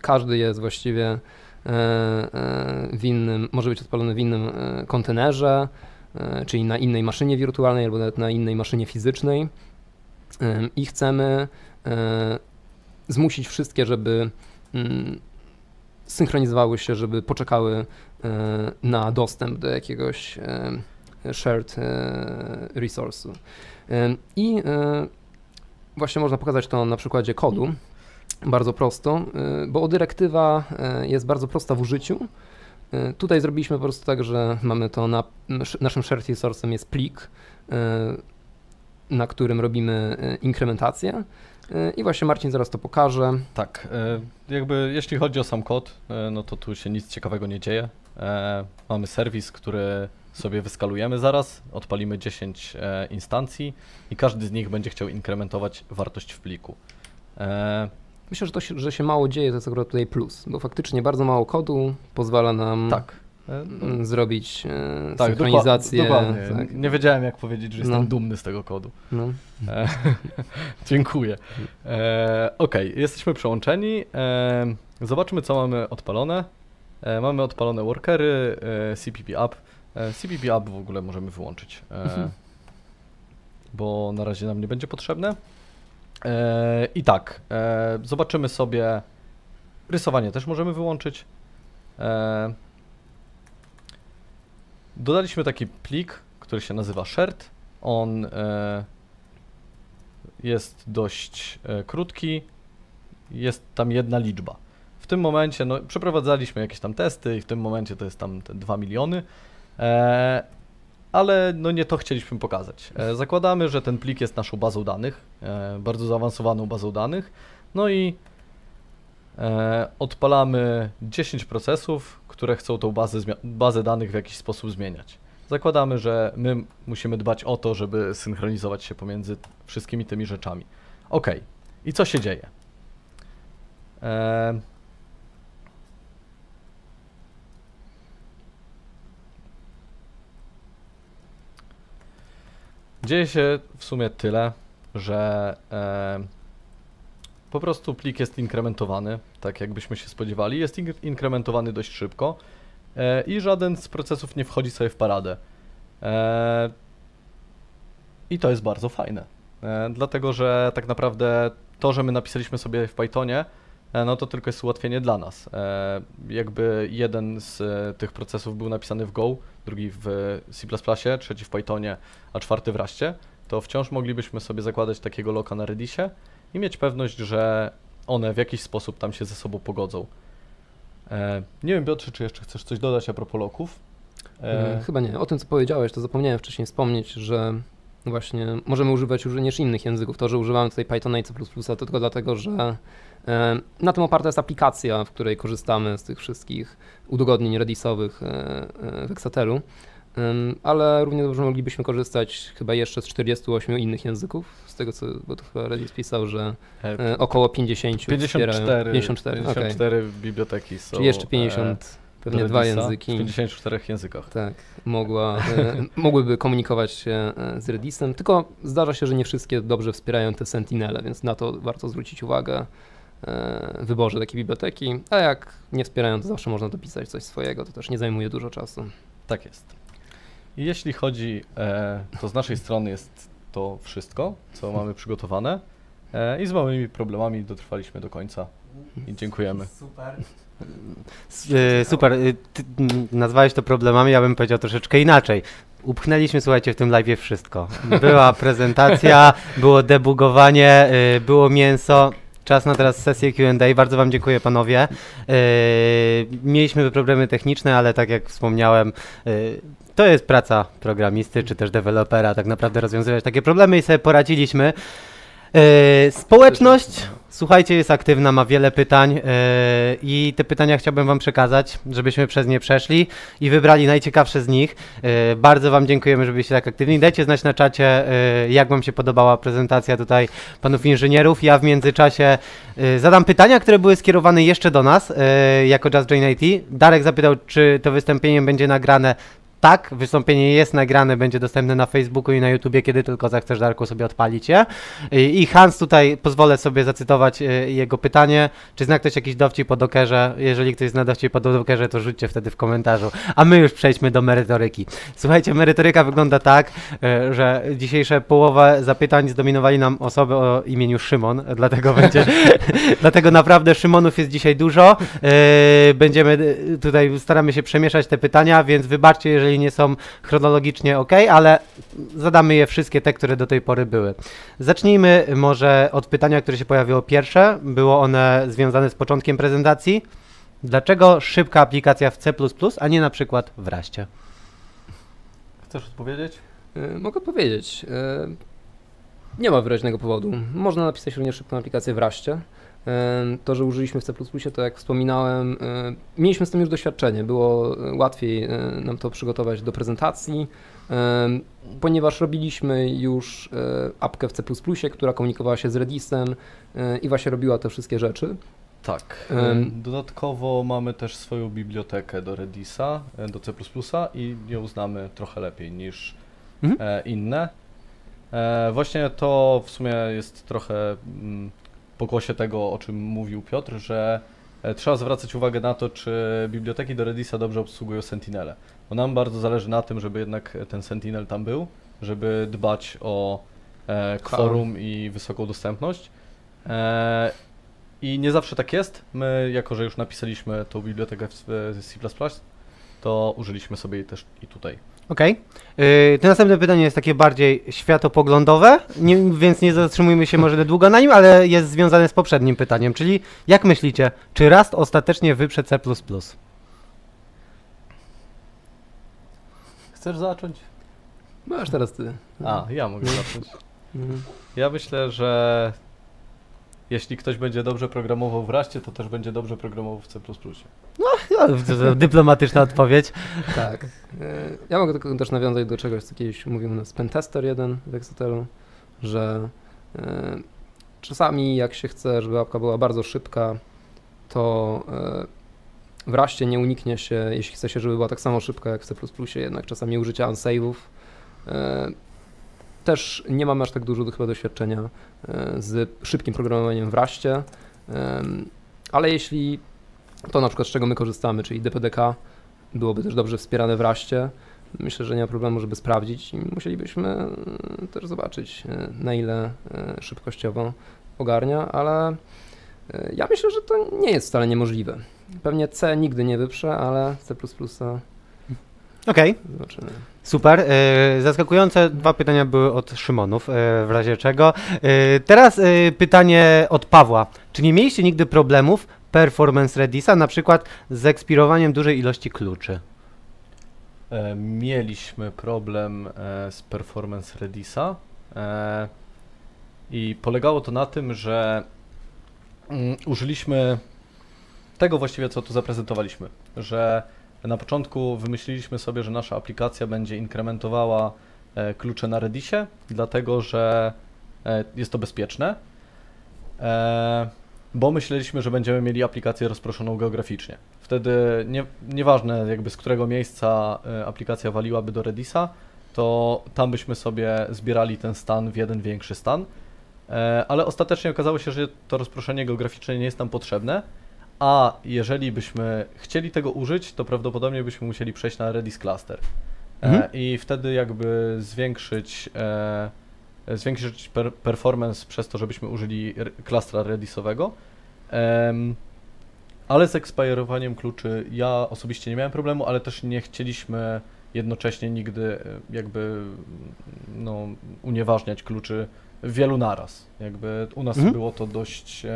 Każdy jest właściwie e, e, w innym, może być odpalony w innym e, kontenerze, e, czyli na innej maszynie wirtualnej albo nawet na innej maszynie fizycznej. I chcemy e, zmusić wszystkie, żeby mm, synchronizowały się, żeby poczekały e, na dostęp do jakiegoś e, shared e, resource'u. I e, właśnie można pokazać to na przykładzie kodu, bardzo prosto, e, bo dyrektywa e, jest bardzo prosta w użyciu. E, Tutaj zrobiliśmy po prostu tak, że mamy to na naszym shared resource'em jest plik, e, na którym robimy e, inkrementację. E, I właśnie Marcin zaraz to pokaże. Tak, e, jakby jeśli chodzi o sam kod, e, no to tu się nic ciekawego nie dzieje. Mamy serwis, który sobie wyskalujemy zaraz, odpalimy 10 e, instancji i każdy z nich będzie chciał inkrementować wartość w pliku. Myślę, że to, się, że się mało dzieje, to jest akurat tutaj plus, bo faktycznie bardzo mało kodu pozwala nam Tak. E, zrobić e, tak, synchronizację. dokładnie. tak. Nie wiedziałem jak powiedzieć, że jestem No. dumny z tego kodu. No. E, dziękuję. E, Okej, jesteśmy przełączeni. E, zobaczmy, co mamy odpalone. Mamy odpalone workery, CPP. E, CPP up w ogóle możemy wyłączyć, Mhm. bo na razie nam nie będzie potrzebne. I tak, zobaczymy sobie. Rysowanie też możemy wyłączyć. Dodaliśmy taki plik, który się nazywa shared. On e, jest dość e, krótki. Jest tam jedna liczba. W tym momencie, no, przeprowadzaliśmy jakieś tam testy i w tym momencie to jest tam te 2 miliony. E, ale no nie to chcieliśmy pokazać. E, zakładamy, że ten plik jest naszą bazą danych, e, bardzo zaawansowaną bazą danych. No i e, odpalamy 10 procesów, które chcą tą bazę, bazę danych w jakiś sposób zmieniać. Zakładamy, że my musimy dbać o to, żeby synchronizować się pomiędzy wszystkimi tymi rzeczami. Ok, i co się dzieje? E, Dzieje się w sumie tyle, że po prostu plik jest inkrementowany, tak jakbyśmy się spodziewali. Jest ink- inkrementowany dość szybko e, i żaden z procesów nie wchodzi sobie w paradę. E, I to jest bardzo fajne, e, dlatego że tak naprawdę to, że my napisaliśmy sobie w Pythonie, no to tylko jest ułatwienie dla nas. Jakby jeden z tych procesów był napisany w Go, drugi w C++, trzeci w Pythonie, a czwarty w Raście, to wciąż moglibyśmy sobie zakładać takiego loka na Redisie i mieć pewność, że one w jakiś sposób tam się ze sobą pogodzą. E, nie wiem, Piotrze, czy jeszcze chcesz coś dodać a propos loków? E, Chyba nie. O tym, co powiedziałeś, to zapomniałem wcześniej wspomnieć, że właśnie możemy używać również innych języków. To, że używamy tutaj Pythona i C++, to tylko dlatego, że e, na tym oparta jest aplikacja, w której korzystamy z tych wszystkich udogodnień redisowych e, e, w Exatelu. Ale równie dobrze moglibyśmy korzystać chyba jeszcze z 48 innych języków, z tego co, bo to chyba Redis pisał, że E, e, około 50 wspierają. 54, 54, okej. 54 biblioteki są. Czyli jeszcze e, 50, pewnie do dwa języki. W 54 językach. Tak, mogła, e, mogłyby komunikować się e, z Redisem, tylko zdarza się, że nie wszystkie dobrze wspierają te Sentinele, więc na to warto zwrócić uwagę e, wyborze takiej biblioteki, a jak nie wspierają, to zawsze można dopisać coś swojego, to też nie zajmuje dużo czasu. Tak jest. I jeśli chodzi, e, to z naszej strony jest to wszystko, co mamy przygotowane. E, I z małymi problemami dotrwaliśmy do końca i dziękujemy. Super. Super. y, Ty nazwałeś to problemami, ja bym powiedział troszeczkę inaczej. Upchnęliśmy, słuchajcie, w tym live wszystko. Była prezentacja, było debugowanie, było mięso. Czas na teraz sesję Q&A. Bardzo Wam dziękuję, panowie. Mieliśmy problemy techniczne, ale tak jak wspomniałem, to jest praca programisty czy też dewelopera, tak naprawdę rozwiązywać takie problemy i sobie poradziliśmy. E, społeczność, słuchajcie, jest aktywna, ma wiele pytań e, i te pytania chciałbym Wam przekazać, żebyśmy przez nie przeszli i wybrali najciekawsze z nich. E, bardzo Wam dziękujemy, że byliście tak aktywni. Dajcie znać na czacie, jak Wam się podobała prezentacja tutaj panów inżynierów. Ja w międzyczasie zadam pytania, które były skierowane jeszcze do nas, jako Just Join IT. Darek zapytał, czy to wystąpienie będzie nagrane tak, wystąpienie jest nagrane, będzie dostępne na Facebooku i na YouTubie, kiedy tylko zechcesz, Darku, sobie odpalić je. I Hans tutaj, pozwolę sobie zacytować e, jego pytanie, czy zna ktoś jakiś dowcip po dokerze? Jeżeli ktoś zna dowcip po dokerze, to rzućcie wtedy w komentarzu. A my już przejdźmy do merytoryki. Słuchajcie, merytoryka wygląda tak, e, że dzisiejsze połowę zapytań zdominowali nam osoby o imieniu Szymon, dlatego będzie, dlatego naprawdę Szymonów jest dzisiaj dużo. E, Będziemy tutaj, staramy się przemieszać te pytania, więc wybaczcie, jeżeli nie są chronologicznie ok, ale zadamy je wszystkie te, które do tej pory były. Zacznijmy może od pytania, które się pojawiło pierwsze. Było one związane z początkiem prezentacji. Dlaczego szybka aplikacja w C++, a nie na przykład w Raście? Chcesz odpowiedzieć? Y, Mogę powiedzieć. y, Nie ma wyraźnego powodu. Można napisać również szybką aplikację w Raście. To, że użyliśmy w C++, to jak wspominałem, mieliśmy z tym już doświadczenie. Było y, łatwiej y, nam to przygotować do prezentacji, ponieważ robiliśmy już y, apkę w C++, która komunikowała się z Redisem i właśnie robiła te wszystkie rzeczy. Tak. Dodatkowo mamy też swoją bibliotekę do Redisa, e, do C++ i ją znamy trochę lepiej niż Mhm. e, inne. E, właśnie to w sumie jest trochę mm, pokłosie tego, o czym mówił Piotr, że e, trzeba zwracać uwagę na to, czy biblioteki do Redisa dobrze obsługują Sentinelę. Bo nam bardzo zależy na tym, żeby jednak ten Sentinel tam był, żeby dbać o e, quorum i wysoką dostępność. E, I nie zawsze tak jest. My, jako że już napisaliśmy tą bibliotekę w C++, to użyliśmy sobie jej też i tutaj. Okej. Yy, To następne pytanie jest takie bardziej światopoglądowe, nie, więc nie zatrzymujmy się może długo na nim, ale jest związane z poprzednim pytaniem, czyli jak myślicie, czy Rust ostatecznie wyprze C++? Chcesz zacząć? Masz teraz ty. A, ja mogę zacząć. Mhm. Ja myślę, że jeśli ktoś będzie dobrze programował w Raście, to też będzie dobrze programował w C++. No, dyplomatyczna odpowiedź. Tak. E, Ja mogę tylko też nawiązać do czegoś, co kiedyś mówił nas Pentester jeden w Excelu, że e, czasami jak się chce, żeby apka była bardzo szybka, to e, w Raście nie uniknie się, jeśli chce się, żeby była tak samo szybka jak w C++, jednak czasami użycia unsave'ów. Też nie mamy aż tak dużo chyba doświadczenia e, z szybkim programowaniem w Raście, ale jeśli to na przykład z czego my korzystamy, czyli DPDK, byłoby też dobrze wspierane w Raście. Myślę, że nie ma problemu, żeby sprawdzić i musielibyśmy e, też zobaczyć, e, na ile szybkościowo ogarnia, ale ja myślę, że to nie jest wcale niemożliwe. Pewnie C nigdy nie wyprze, ale C++ Okej, zobaczymy. super. Yy, Zaskakujące dwa pytania były od Szymonów, yy, w razie czego. Yy, Teraz pytanie od Pawła. Czy nie mieliście nigdy problemów performance Redisa, na przykład z ekspirowaniem dużej ilości kluczy? E, mieliśmy problem e, z performance Redisa e, i polegało to na tym, że mm, użyliśmy tego właściwie, co tu zaprezentowaliśmy, że na początku wymyśliliśmy sobie, że nasza aplikacja będzie inkrementowała e, klucze na Redisie, dlatego że e, jest to bezpieczne, e, bo myśleliśmy, że będziemy mieli aplikację rozproszoną geograficznie. Wtedy nie, nieważne jakby z którego miejsca aplikacja waliłaby do Redisa, to tam byśmy sobie zbierali ten stan w jeden większy stan. Ale ostatecznie okazało się, że to rozproszenie geograficzne nie jest nam potrzebne, a jeżeli byśmy chcieli tego użyć, to prawdopodobnie byśmy musieli przejść na Redis Cluster. E, Mhm. I wtedy jakby zwiększyć e, zwiększyć per, performance przez to, żebyśmy użyli klastra Redisowego. Ale z expirowaniem kluczy ja osobiście nie miałem problemu, ale też nie chcieliśmy jednocześnie nigdy e, jakby no, unieważniać kluczy wielu naraz. Jakby u nas Mhm. było to dość...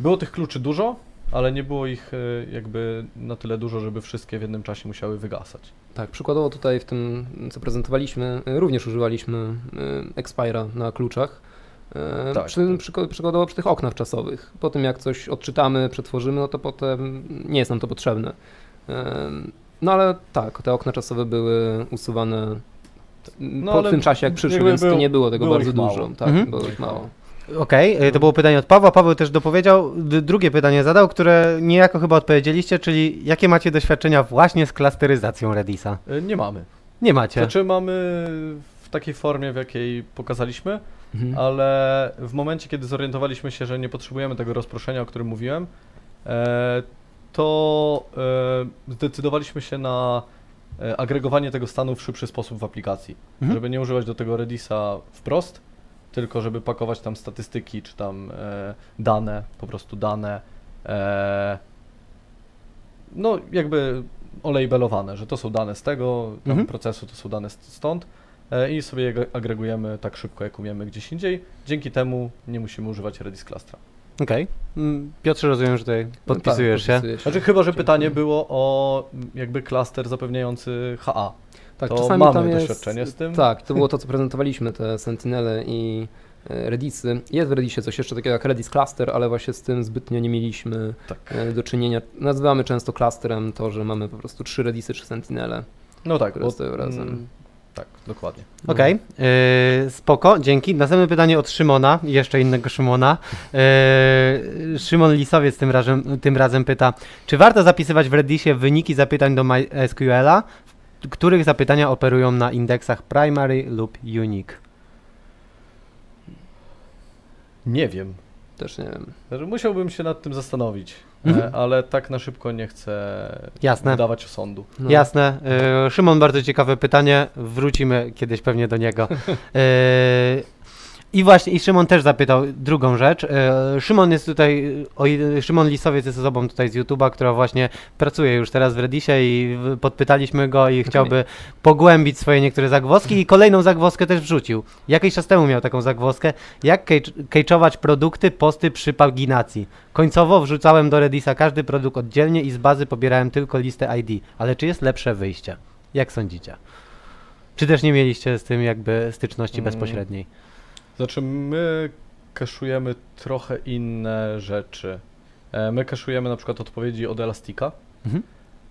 Było tych kluczy dużo, ale nie było ich e, jakby na tyle dużo, żeby wszystkie w jednym czasie musiały wygasać. Tak, przykładowo tutaj w tym, co prezentowaliśmy, y, również używaliśmy y, Expira na kluczach. Tak, Przy, przyko- przykładowo przy tych oknach czasowych. Po tym jak coś odczytamy, przetworzymy, no to potem nie jest nam to potrzebne. No ale tak, te okna czasowe były usuwane No, po tym czasie jak przyszły, więc to było- nie było tego było bardzo dużo. Tak, Mhm. było ich mało. Okej, e, to było pytanie od Pawła. Paweł też dopowiedział, drugie pytanie zadał, które niejako chyba odpowiedzieliście, czyli jakie macie doświadczenia właśnie z klasteryzacją Redisa? E, Nie mamy. Nie macie. Znaczy mamy w takiej formie, w jakiej pokazaliśmy, Mhm. ale w momencie, kiedy zorientowaliśmy się, że nie potrzebujemy tego rozproszenia, o którym mówiłem, e, to e, zdecydowaliśmy się na e, agregowanie tego stanu w szybszy sposób w aplikacji. Mhm. Żeby nie używać do tego Redisa wprost, tylko żeby pakować tam statystyki, czy tam e, dane, po prostu dane, e, no jakby olejbelowane, że to są dane z tego Mhm. procesu, to są dane st- stąd e, i sobie je ag- agregujemy tak szybko, jak umiemy gdzieś indziej. Dzięki temu nie musimy używać Redis Clustra. Okej. Mm, Piotrze, rozumiem, że tutaj No podpisujesz tak, się. podpisuję Znaczy chyba, że Dziękuję. pytanie było o jakby klaster zapewniający HA. Tak, To czasami mamy tam jest, doświadczenie z tym. Tak, to było to, co prezentowaliśmy, te Sentinele i e, Redisy. Jest w Redisie coś jeszcze takiego jak Redis Cluster, ale właśnie z tym zbytnio nie mieliśmy Tak. e, do czynienia. Nazywamy często clusterem to, że mamy po prostu trzy Redisy, trzy Sentinele. No tak, które bo- stoją razem. mm, Tak, dokładnie. No. Okej, yy, spoko, dzięki. Następne pytanie od Szymona, jeszcze innego Szymona. Yy, Szymon Lisowiec tym razem, tym razem pyta, czy warto zapisywać w Reddisie wyniki zapytań do MySQL-a, których zapytania operują na indeksach primary lub unique? Nie wiem. Też nie wiem. Znaczy, Musiałbym się nad tym zastanowić, Mhm. e, ale tak na szybko nie chcę Jasne. wydawać osądu. No. Jasne. Yy, Szymon, bardzo ciekawe pytanie. Wrócimy kiedyś pewnie do niego. I właśnie, i Szymon też zapytał drugą rzecz. Yy, Szymon jest tutaj, o, Szymon Lisowiec jest osobą tutaj z YouTube'a, która właśnie pracuje już teraz w Reddisie i w- podpytaliśmy go i chciałby pogłębić swoje niektóre zagwozdki i kolejną zagwozdkę też wrzucił. Jakiś czas temu miał taką zagwozdkę, jak kej- kejczować produkty, posty przy paginacji. Końcowo wrzucałem do Reddisa każdy produkt oddzielnie i z bazy pobierałem tylko listę ID. Ale czy jest lepsze wyjście? Jak sądzicie? Czy też nie mieliście z tym jakby styczności Mm. bezpośredniej? Znaczy, my kaszujemy trochę inne rzeczy. E, My kaszujemy na przykład odpowiedzi od Elastika Mhm.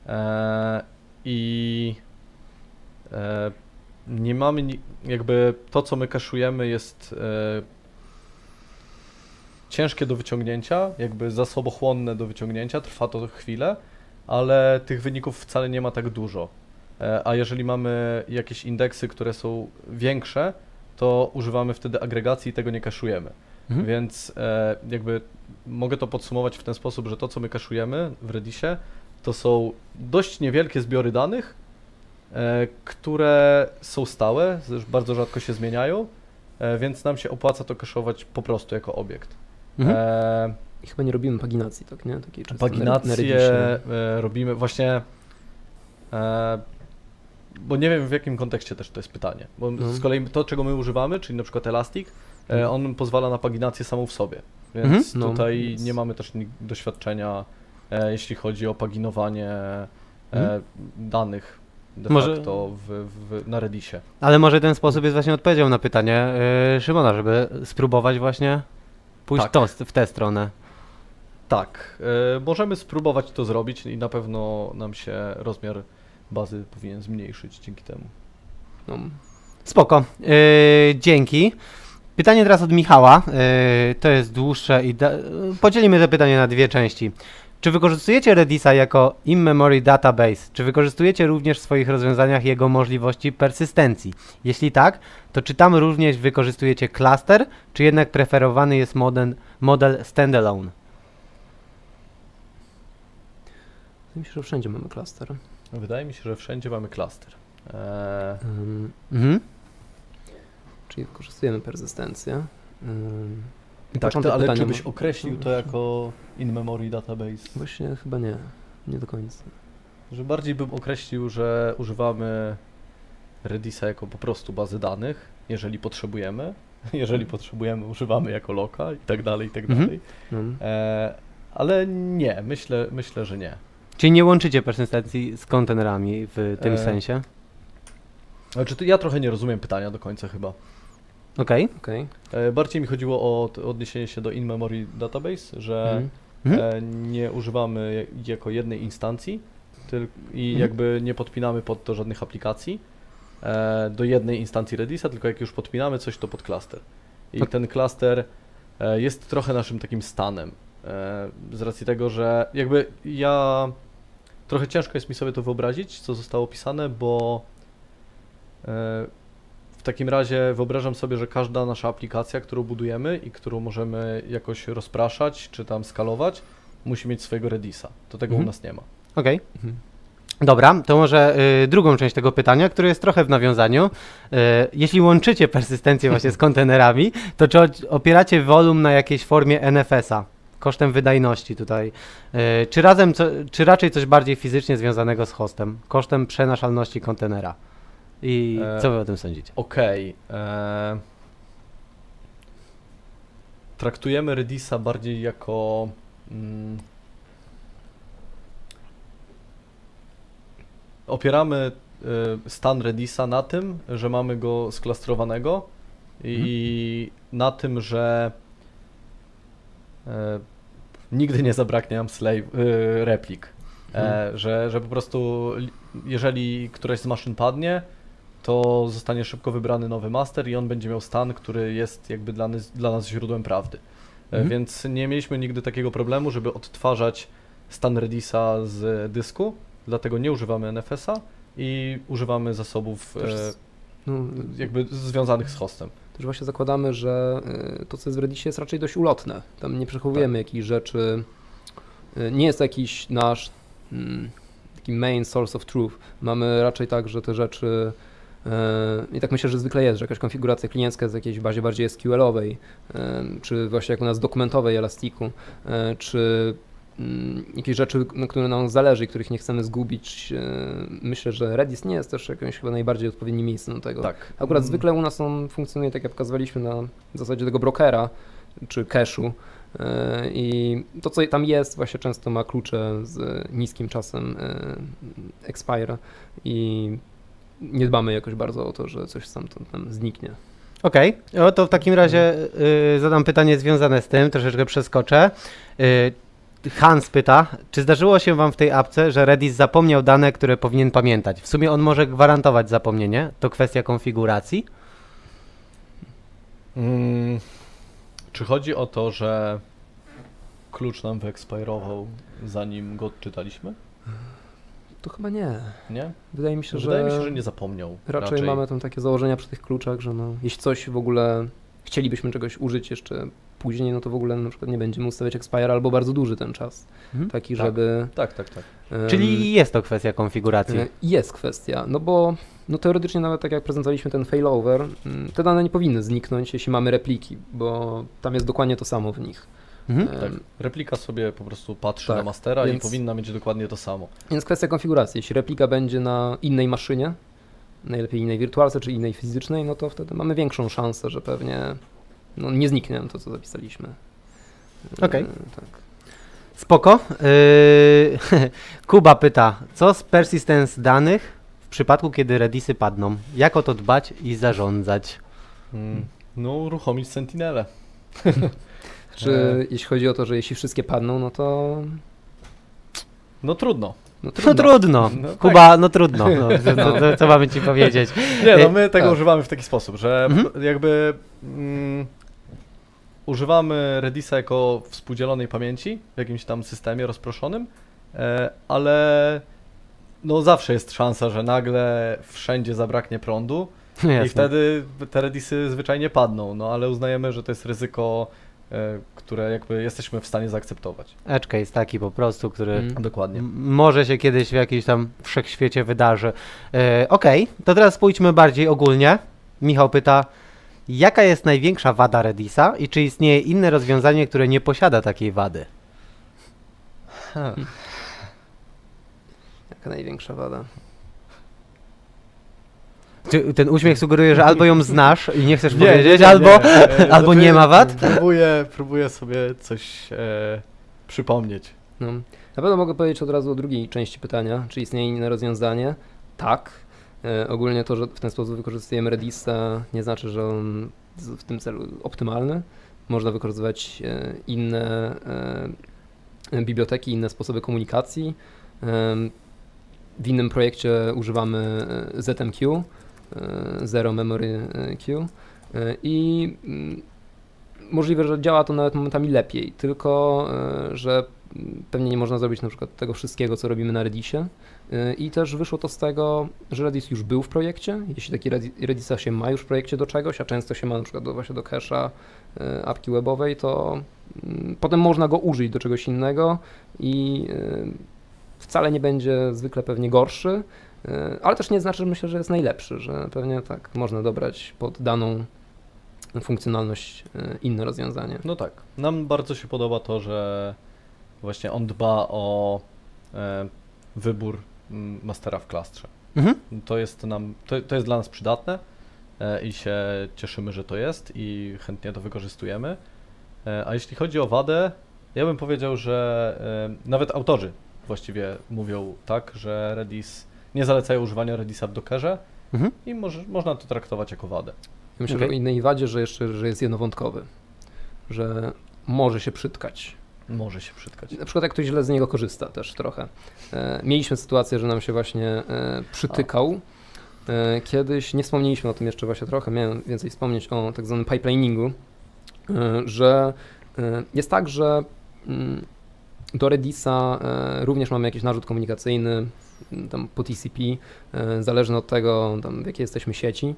e, i e, nie mamy, jakby to, co my kaszujemy jest ciężkie do wyciągnięcia, jakby zasobochłonne do wyciągnięcia, trwa to chwilę, ale tych wyników wcale nie ma tak dużo. A jeżeli mamy jakieś indeksy, które są większe, to używamy wtedy agregacji i tego nie kaszujemy. Mhm. Więc e, jakby mogę to podsumować w ten sposób, że to, co my kaszujemy w Reddisie, to są dość niewielkie zbiory danych, e, które są stałe, bardzo rzadko się zmieniają, e, więc nam się opłaca to kaszować po prostu jako obiekt. Mhm. E, I chyba nie robimy paginacji, tak, nie? Takiej Reddisie. e, robimy właśnie. Bo nie wiem w jakim kontekście też to jest pytanie. Bo No. z kolei to, czego my używamy, czyli na przykład Elastic, e, Mhm. on pozwala na paginację samą w sobie. Więc Mhm. No, tutaj więc- nie mamy też ni- doświadczenia, e, jeśli chodzi o paginowanie e, Mhm. danych de Może- facto w, w, na Reddisie. Ale może ten sposób jest właśnie odpowiedzią na pytanie yy, Szymona, żeby spróbować właśnie pójść Tak. to, w tę stronę. Tak, możemy spróbować to zrobić i na pewno nam się rozmiar bazy powinien zmniejszyć dzięki temu. No, Spoko. Yy, dzięki. Pytanie teraz od Michała. Yy, to jest dłuższe i da- podzielimy to pytanie na dwie części. Czy wykorzystujecie Redisa jako in-memory database? Czy wykorzystujecie również w swoich rozwiązaniach jego możliwości persystencji? Jeśli tak, to czy tam również wykorzystujecie cluster, czy jednak preferowany jest model, model standalone? się, że wszędzie mamy klaster. Wydaje mi się, że wszędzie mamy klaster. Eee, Um, Mhm. czyli wykorzystujemy persystencję. I Tak, to, ale pytania czy byś określił to jako in-memory database? Właśnie chyba nie, nie do końca. Że bardziej bym określił, że używamy Redisa jako po prostu bazy danych, jeżeli potrzebujemy. Jeżeli potrzebujemy, używamy jako loka i tak dalej, i tak Mhm. dalej. E, ale nie, myślę, myślę, że nie. Czyli nie łączycie persystencji z kontenerami w tym E, sensie? Znaczy, to ja trochę nie rozumiem pytania do końca chyba. Okej. Okej. E, bardziej mi chodziło o odniesienie się do in-memory database, że e, nie używamy jako jednej instancji tyl- i Mhm. jakby nie podpinamy pod to żadnych aplikacji e, do jednej instancji Redisa, tylko jak już podpinamy coś, to pod klaster. I ten klaster jest trochę naszym takim stanem. Z racji tego, że jakby ja trochę ciężko jest mi sobie to wyobrazić, co zostało opisane, bo e, w takim razie wyobrażam sobie, że każda nasza aplikacja, którą budujemy i którą możemy jakoś rozpraszać czy tam skalować, musi mieć swojego Redisa. To tego Mhm. u nas nie ma. Okej. Mhm. Dobra, to może y, drugą część tego pytania, które jest trochę w nawiązaniu. Y, jeśli łączycie persystencję właśnie z kontenerami, to czy opieracie wolum na jakiejś formie NFS-a? Kosztem wydajności tutaj. Y, czy razem, co, czy raczej coś bardziej fizycznie związanego z hostem? Kosztem przenaszalności kontenera. I E, co wy o tym sądzicie? Okej. e, Traktujemy Redisa bardziej jako. Mm, opieramy y, stan Redisa na tym, że mamy go sklastrowanego i na tym, że e, nigdy nie zabraknie nam slave, y, replik. E, że, że po prostu li- jeżeli któraś z maszyn padnie, to zostanie szybko wybrany nowy master i on będzie miał stan, który jest jakby dla nas, dla nas źródłem prawdy. E, Mhm. Więc nie mieliśmy nigdy takiego problemu, żeby odtwarzać stan Redisa z dysku, dlatego nie używamy NFS-a i używamy zasobów e, No, jakby związanych z hostem. Też właśnie zakładamy, że y, to, co jest w Reddicie jest raczej dość ulotne. Tam nie przechowujemy Tak. jakichś rzeczy. y, Nie jest jakiś nasz mm, taki main source of truth. Mamy raczej tak, że te rzeczy y, i tak myślę, że zwykle jest, że jakaś konfiguracja kliencka jest w jakiejś bazie bardziej SQL-owej, czy właśnie jak u nas dokumentowej Elastiku, czy jakieś rzeczy, na które nam zależy i których nie chcemy zgubić. y, Myślę, że Redis nie jest też jakimś chyba najbardziej odpowiednim miejscem do tego. Tak. Akurat Mm, zwykle u nas on funkcjonuje tak, jak pokazywaliśmy na zasadzie tego brokera czy cache'u. yy, I to, co tam jest, właśnie często ma klucze z niskim czasem yy, expire i nie dbamy jakoś bardzo o to, że coś stamtąd nam zniknie. Okej, o to w takim razie y, zadam pytanie związane z tym, troszeczkę przeskoczę. Y, Hans pyta, czy zdarzyło się Wam w tej apce, że Redis zapomniał dane, które powinien pamiętać? W sumie on może gwarantować zapomnienie, to kwestia konfiguracji. Mm, czy chodzi o to, że klucz nam wyekspirował zanim go odczytaliśmy? To chyba nie. Nie? Wydaje mi się, Wydaje że mi się, że nie zapomniał. raczej, mamy tam takie założenia przy tych kluczach, że no, jeśli coś w ogóle chcielibyśmy czegoś użyć jeszcze później, no to w ogóle na przykład nie będziemy ustawiać expire albo bardzo duży ten czas. Mhm. Taki, Tak. żeby Tak, tak, tak. em, Czyli jest to kwestia konfiguracji. E, Jest kwestia, no bo no teoretycznie nawet tak jak prezentowaliśmy ten failover, mm, te dane nie powinny zniknąć, jeśli mamy repliki, bo tam jest dokładnie to samo w nich. Mhm. Tak. Replika sobie po prostu patrzy tak, na mastera więc- i powinna mieć dokładnie to samo. Więc kwestia konfiguracji. Jeśli replika będzie na innej maszynie, najlepiej innej wirtualce czy innej fizycznej, no to wtedy mamy większą szansę, że pewnie no, nie zniknie nam to, co zapisaliśmy. E, Okej. Tak. Spoko. Yy, Kuba pyta, co z persistence danych w przypadku, kiedy Redisy padną? Jak o to dbać i zarządzać? Mm. No, uruchomić Sentinelę. Czy E. jeśli chodzi o to, że jeśli wszystkie padną, no to No trudno. no No trudno. No tak. Kuba, no trudno. No, co, co, co, co mamy ci powiedzieć? Nie, no E, my tego tak. używamy w taki sposób, że Mhm. jakby mm, używamy Redisa jako współdzielonej pamięci w jakimś tam systemie rozproszonym, e, ale no zawsze jest szansa, że nagle wszędzie zabraknie prądu No i jasne. wtedy te Redisy zwyczajnie padną, no ale uznajemy, że to jest ryzyko, e, które jakby jesteśmy w stanie zaakceptować. Edge case taki po prostu, który Mm. Dokładnie. może się kiedyś w jakimś tam wszechświecie wydarzy. E, Okej, to teraz pójdźmy bardziej ogólnie. Michał pyta, Jaka jest największa wada Redisa i czy istnieje inne rozwiązanie, które nie posiada takiej wady? Hmm. Jaka największa wada? Czy ten uśmiech sugeruje, że albo ją znasz i nie chcesz Nie, powiedzieć, nie, nie, albo, e, albo nie ma wad? Próbuję, próbuję sobie coś e, przypomnieć. No. Na pewno mogę powiedzieć od razu o drugiej części pytania, czy istnieje inne rozwiązanie? Tak. E, ogólnie to, że w ten sposób wykorzystujemy Redisa nie znaczy, że on w tym celu optymalny. Można wykorzystywać e, inne e, biblioteki, inne sposoby komunikacji. W innym projekcie używamy ZMQ, Zero Memory Queue i mm, możliwe, że działa to nawet momentami lepiej, tylko że mm, pewnie nie można zrobić na przykład tego wszystkiego, co robimy na Redisie. I też wyszło to z tego, że Redis już był w projekcie. Jeśli taki Redi- Redisa się ma już w projekcie do czegoś, a często się ma na przykład do, właśnie do cache'a y, apki webowej, to mm, potem można go użyć do czegoś innego i y, wcale nie będzie zwykle pewnie gorszy, y, ale też nie znaczy, że myślę, że jest najlepszy, że pewnie tak można dobrać pod daną funkcjonalność inne rozwiązanie. No tak. Nam bardzo się podoba to, że właśnie on dba o e, wybór mastera w klastrze. Mhm. To jest nam, to, to jest dla nas przydatne e, i się cieszymy, że to jest i chętnie to wykorzystujemy. E, a jeśli chodzi o wadę, ja bym powiedział, że e, nawet autorzy właściwie mówią tak, że Redis nie zalecają używania Redisa w Dockerze Mhm. i może, można to traktować jako wadę. Ja myślę, że o innej wadzie, że jeszcze że jest jednowątkowy, że może się przytkać. Może się przytkać. Na przykład jak ktoś źle z niego korzysta też trochę. E, mieliśmy sytuację, że nam się właśnie e, przytykał. E, kiedyś, nie wspomnieliśmy o tym jeszcze właśnie trochę, miałem więcej wspomnieć o tak zwanym pipeliningu, że jest tak, że mm, do Redisa również mamy jakiś narzut komunikacyjny, m, tam po TCP, zależny od tego, tam, w jakiej jesteśmy sieci.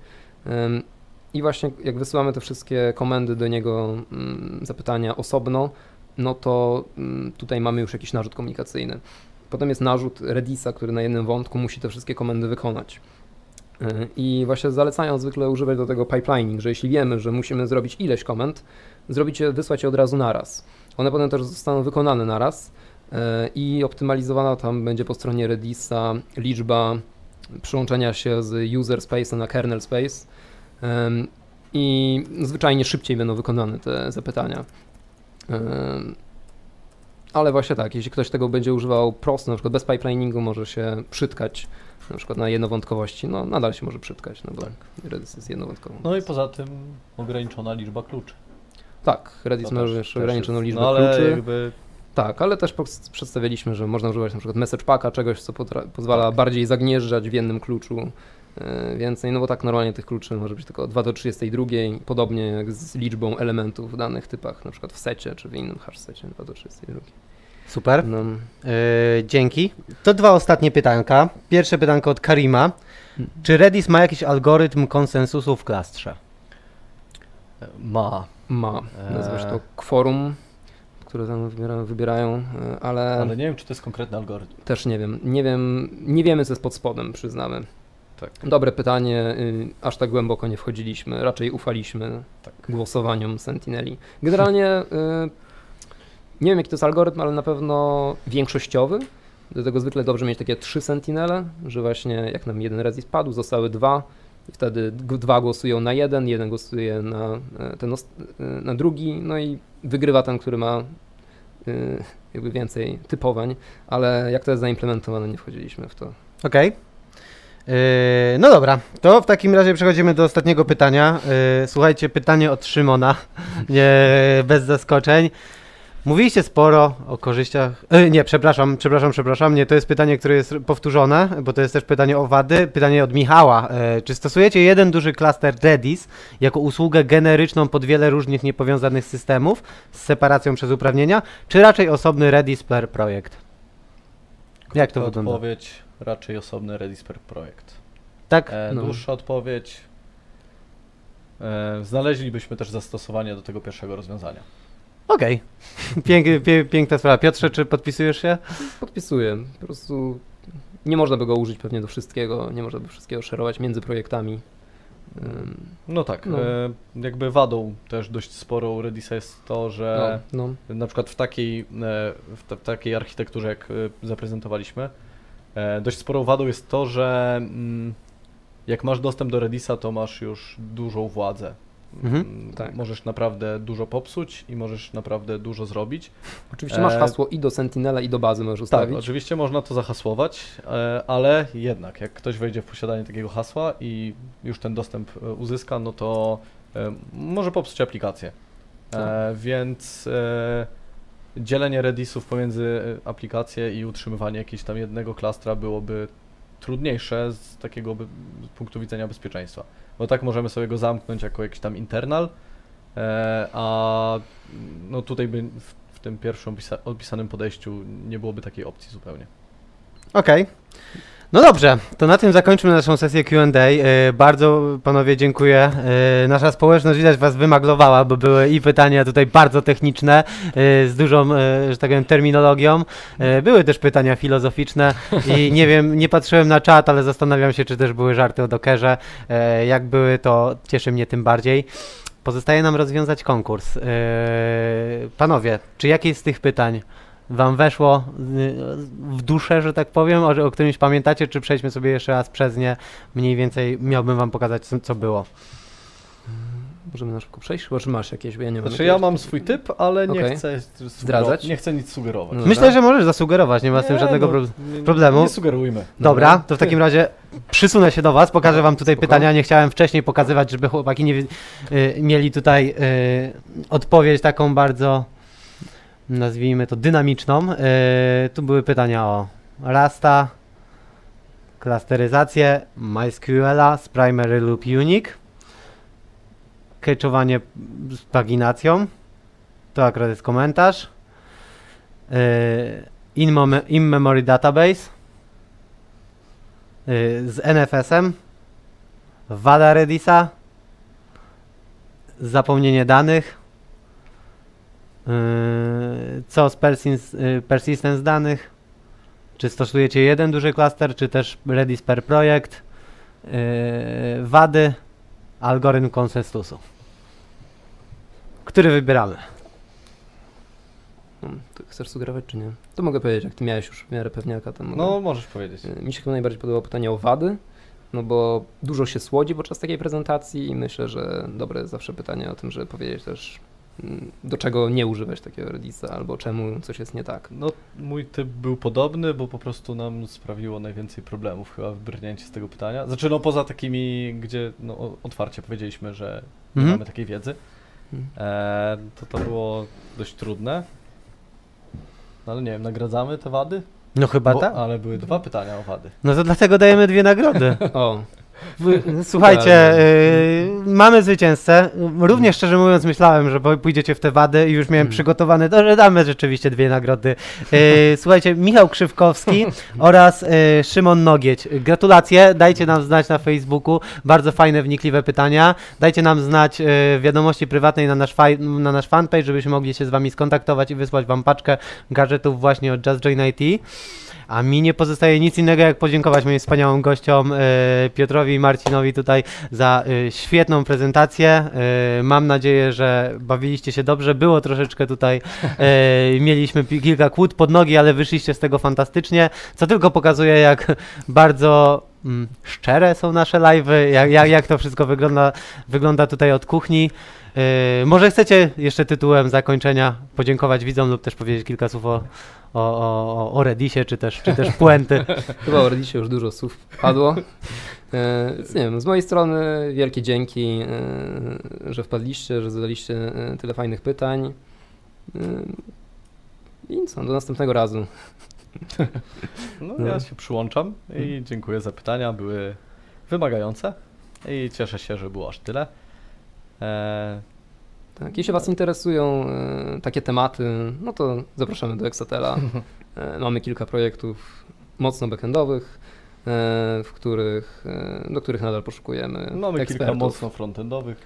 I właśnie jak wysyłamy te wszystkie komendy do niego, mm, zapytania osobno, no to mm, tutaj mamy już jakiś narzut komunikacyjny. Potem jest narzut Redisa, który na jednym wątku musi te wszystkie komendy wykonać. Yy, I właśnie zalecają zwykle używać do tego pipelining, że jeśli wiemy, że musimy zrobić ileś komend, zrobić je, wysłać je od razu naraz. One potem też zostaną wykonane naraz yy, i optymalizowana tam będzie po stronie Redisa liczba przyłączenia się z user space na kernel space i zwyczajnie szybciej będą wykonane te zapytania. Ale właśnie tak, jeśli ktoś tego będzie używał prosto, na przykład bez pipeliningu, może się przytkać na przykład na jednowątkowości, no nadal się może przytkać, no bo Redis jest jednowątkową. No i poza tym ograniczona liczba kluczy. Tak, Redis To ma też ograniczoną liczbę no, ale kluczy. jakby Tak, ale też przedstawiliśmy, że można używać na przykład message packa, czegoś, co pozwala Tak. bardziej zagnieżdżać w jednym kluczu więcej, no bo tak normalnie tych kluczy może być tylko 2 do 32, podobnie jak z liczbą elementów w danych typach, na przykład w secie czy w innym hash secie 2 do 32. Super. No, Yy, dzięki. To dwa ostatnie pytanka. Pierwsze pytanko od Karima. Czy Redis ma jakiś algorytm konsensusu w klastrze? ma, ma, nazywa się to kworum, które tam wybiera, wybierają, e, ale, ale nie wiem, czy to jest konkretny algorytm. też nie wiem, nie wiem, nie wiemy co jest pod spodem, przyznamy. Tak, Dobre pytanie, y, aż tak głęboko nie wchodziliśmy, raczej ufaliśmy tak. głosowaniom Sentineli. Generalnie y, nie wiem jaki to jest algorytm, ale na pewno większościowy. Do tego zwykle dobrze mieć takie trzy Sentinele, że właśnie jak nam jeden Redis padł, zostały dwa i wtedy dwa głosują na jeden, jeden głosuje na e, ten e, na drugi, no i wygrywa ten, który ma y, jakby więcej typowań, ale jak to jest zaimplementowane, nie wchodziliśmy w to. Okej. Yy, no dobra, to w takim razie przechodzimy do ostatniego pytania. Yy, słuchajcie, pytanie od Szymona, nie, bez zaskoczeń. Mówiliście sporo o korzyściach. Yy, nie, przepraszam, przepraszam, przepraszam. Nie, to jest pytanie, które jest powtórzone, bo to jest też pytanie o wady. Pytanie od Michała. Czy stosujecie jeden duży klaster Redis jako usługę generyczną pod wiele różnych niepowiązanych systemów z separacją przez uprawnienia, czy raczej osobny Redis per projekt? Jak to Krótka wygląda? odpowiedź, raczej osobny Redis per projekt. Tak? E, No. Dłuższa odpowiedź. E, znaleźlibyśmy też zastosowanie do tego pierwszego rozwiązania. Okej. Pięk, pie, piękna sprawa. Piotrze, czy podpisujesz się? Podpisuję. Po prostu nie można by go użyć pewnie do wszystkiego, nie można by wszystkiego szerować między projektami. No tak, No. e, jakby wadą też dość sporą Redisa jest to, że no, no, na przykład w takiej, e, w, ta, w takiej architekturze, jak e, zaprezentowaliśmy, dość sporą wadą jest to, że mm, jak masz dostęp do Redisa, to masz już dużą władzę. Mhm. Mm, Tak. Możesz naprawdę dużo popsuć i możesz naprawdę dużo zrobić. Oczywiście masz E, hasło i do Sentinela, i do bazy możesz Tak, ustawić. oczywiście można to zahasłować, e, ale jednak jak ktoś wejdzie w posiadanie takiego hasła i już ten dostęp e, uzyska, no to e, może popsuć aplikację. E, Tak. Więc e, dzielenie redisów pomiędzy e, aplikacje i utrzymywanie jakiegoś tam jednego klastra byłoby trudniejsze z takiego by, z punktu widzenia bezpieczeństwa. Bo tak możemy sobie go zamknąć jako jakiś tam internal, e, a no tutaj by w, w tym pierwszym opisa- opisanym podejściu nie byłoby takiej opcji zupełnie. Okej. No dobrze, to na tym zakończmy naszą sesję Q&A. E, Bardzo panowie dziękuję. E, Nasza społeczność widać was wymaglowała, bo były i pytania tutaj bardzo techniczne, e, z dużą, e, że tak powiem, terminologią. E, Były też pytania filozoficzne i nie wiem, nie patrzyłem na czat, ale zastanawiam się, czy też były żarty o Dockerze. E, Jak były, to cieszy mnie tym bardziej. Pozostaje nam rozwiązać konkurs. Panowie, czy jakieś z tych pytań wam weszło y, w duszę, że tak powiem, o, o którymś pamiętacie, czy przejdźmy sobie jeszcze raz przez nie, mniej więcej miałbym wam pokazać, co, co było. Możemy na szybko przejść, chyba czy masz jakieś, bo ja nie mam Znaczy ja mam swój typ, ale nie Okej. chcę Zdradzać? Nie chcę nic sugerować. No. Myślę, że możesz zasugerować, nie ma z tym żadnego no, pro- nie- problemu. Nie sugerujmy. Dobra, to w takim razie przysunę się do was, pokażę wam tutaj Spoko. pytania, nie chciałem wcześniej pokazywać, żeby chłopaki nie, y, mieli tutaj y, odpowiedź taką bardzo, nazwijmy to dynamiczną. Y, tu były pytania o Rasta, klasteryzację, MySQL, z Primary lub Unique, cache'owanie z paginacją, to akurat jest komentarz, y, in-mem- in-memory database, y, z NFS-em, wada Redisa, zapomnienie danych, co z persins, y, persistence danych, czy stosujecie jeden duży klaster, czy też Redis per projekt, y, wady, algorytm konsensusu. Który wybieramy? To chcesz sugerować, czy nie? To mogę powiedzieć, jak ty miałeś już w miarę pewniaka. To mogę. No, możesz powiedzieć. Mi się chyba najbardziej podobało pytanie o wady, no bo dużo się słodzi podczas takiej prezentacji i myślę, że dobre jest zawsze pytanie o tym, żeby powiedzieć też, do czego nie używać takiego Redisa, albo czemu coś jest nie tak. No, mój typ był podobny, bo po prostu nam sprawiło najwięcej problemów chyba wybrnięcie z tego pytania. Znaczy, no poza takimi, gdzie no, otwarcie powiedzieliśmy, że nie Mhm. mamy takiej wiedzy, Mhm. e, to to było dość trudne. No, ale nie wiem, nagradzamy te wady? No chyba Bo- tak. Ale były dwa pytania o wady. No to dlatego dajemy dwie nagrody. O, Słuchajcie, y, mamy zwycięzcę. Równie szczerze mówiąc, myślałem, że pójdziecie w te wady i już miałem Mm. przygotowane, to, że damy rzeczywiście dwie nagrody. Y, Słuchajcie, Michał Krzywkowski oraz y, Szymon Nogieć. Gratulacje, dajcie nam znać na Facebooku. Bardzo fajne, wnikliwe pytania. Dajcie nam znać y, w wiadomości prywatnej na nasz, na nasz fanpage, żebyśmy mogli się z wami skontaktować i wysłać wam paczkę gadżetów właśnie od Just Join IT. A mi nie pozostaje nic innego, jak podziękować moim wspaniałym gościom e, Piotrowi i Marcinowi tutaj za e, świetną prezentację. E, mam nadzieję, że bawiliście się dobrze. Było troszeczkę tutaj, mieliśmy kilka kłód pod nogi, ale wyszliście z tego fantastycznie, co tylko pokazuje, jak bardzo mm, szczere są nasze live'y, jak, jak, jak to wszystko wygląda, wygląda tutaj od kuchni. E, może chcecie jeszcze tytułem zakończenia podziękować widzom lub też powiedzieć kilka słów o, o, o, o Redisie, czy też, czy też puenty. chyba o Reddisie już dużo słów padło. E, więc nie wiem, z mojej strony wielkie dzięki, e, że wpadliście, że zadaliście e, tyle fajnych pytań. E, I co, do następnego razu. No, No. ja się przyłączam i dziękuję za pytania. Były wymagające i cieszę się, że było aż tyle. E, Tak, jeśli Was interesują e, takie tematy, no to zapraszamy do Exatela. E, mamy kilka projektów mocno backendowych, e, w których, do których nadal poszukujemy mamy kilka ekspertów. mocno frontendowych.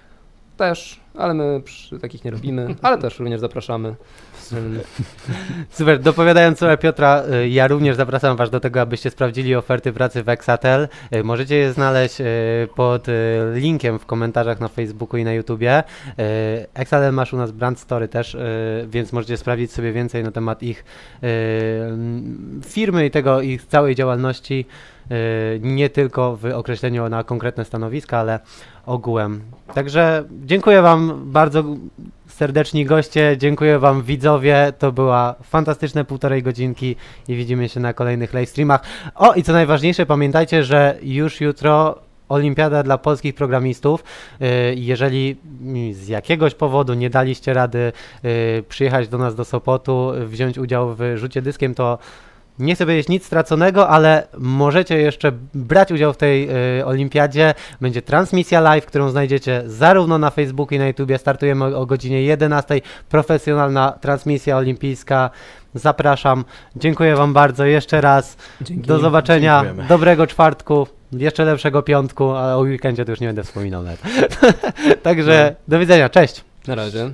Też, ale my przy takich nie robimy, ale też również zapraszamy. Super, dopowiadając słowa Piotra, y, ja również zapraszam Was do tego, abyście sprawdzili oferty pracy w Exatel. Y, Możecie je znaleźć y, pod linkiem w komentarzach na Facebooku i na YouTubie. Exatel masz u nas brand story też, więc możecie sprawdzić sobie więcej na temat ich firmy i tego ich całej działalności, nie tylko w określeniu na konkretne stanowiska, ale ogółem. Także dziękuję Wam bardzo serdeczni goście, dziękuję Wam widzowie, to była fantastyczne półtorej godzinki i widzimy się na kolejnych live streamach. O i co najważniejsze, pamiętajcie, że już jutro Olimpiada dla polskich programistów. Y, Jeżeli z jakiegoś powodu nie daliście rady y, przyjechać do nas do Sopotu, wziąć udział w rzucie dyskiem, to nie chcę powiedzieć nic straconego, ale możecie jeszcze brać udział w tej y, olimpiadzie. Będzie transmisja live, którą znajdziecie zarówno na Facebooku i na YouTubie. Startujemy o, o godzinie 11. Profesjonalna transmisja olimpijska. Zapraszam. Dziękuję Wam bardzo jeszcze raz. Dzięki. Do zobaczenia. Dziękujemy. Dobrego czwartku. Jeszcze lepszego piątku, ale o weekendzie to już nie będę wspominał nawet. Także do widzenia. Cześć. Na razie.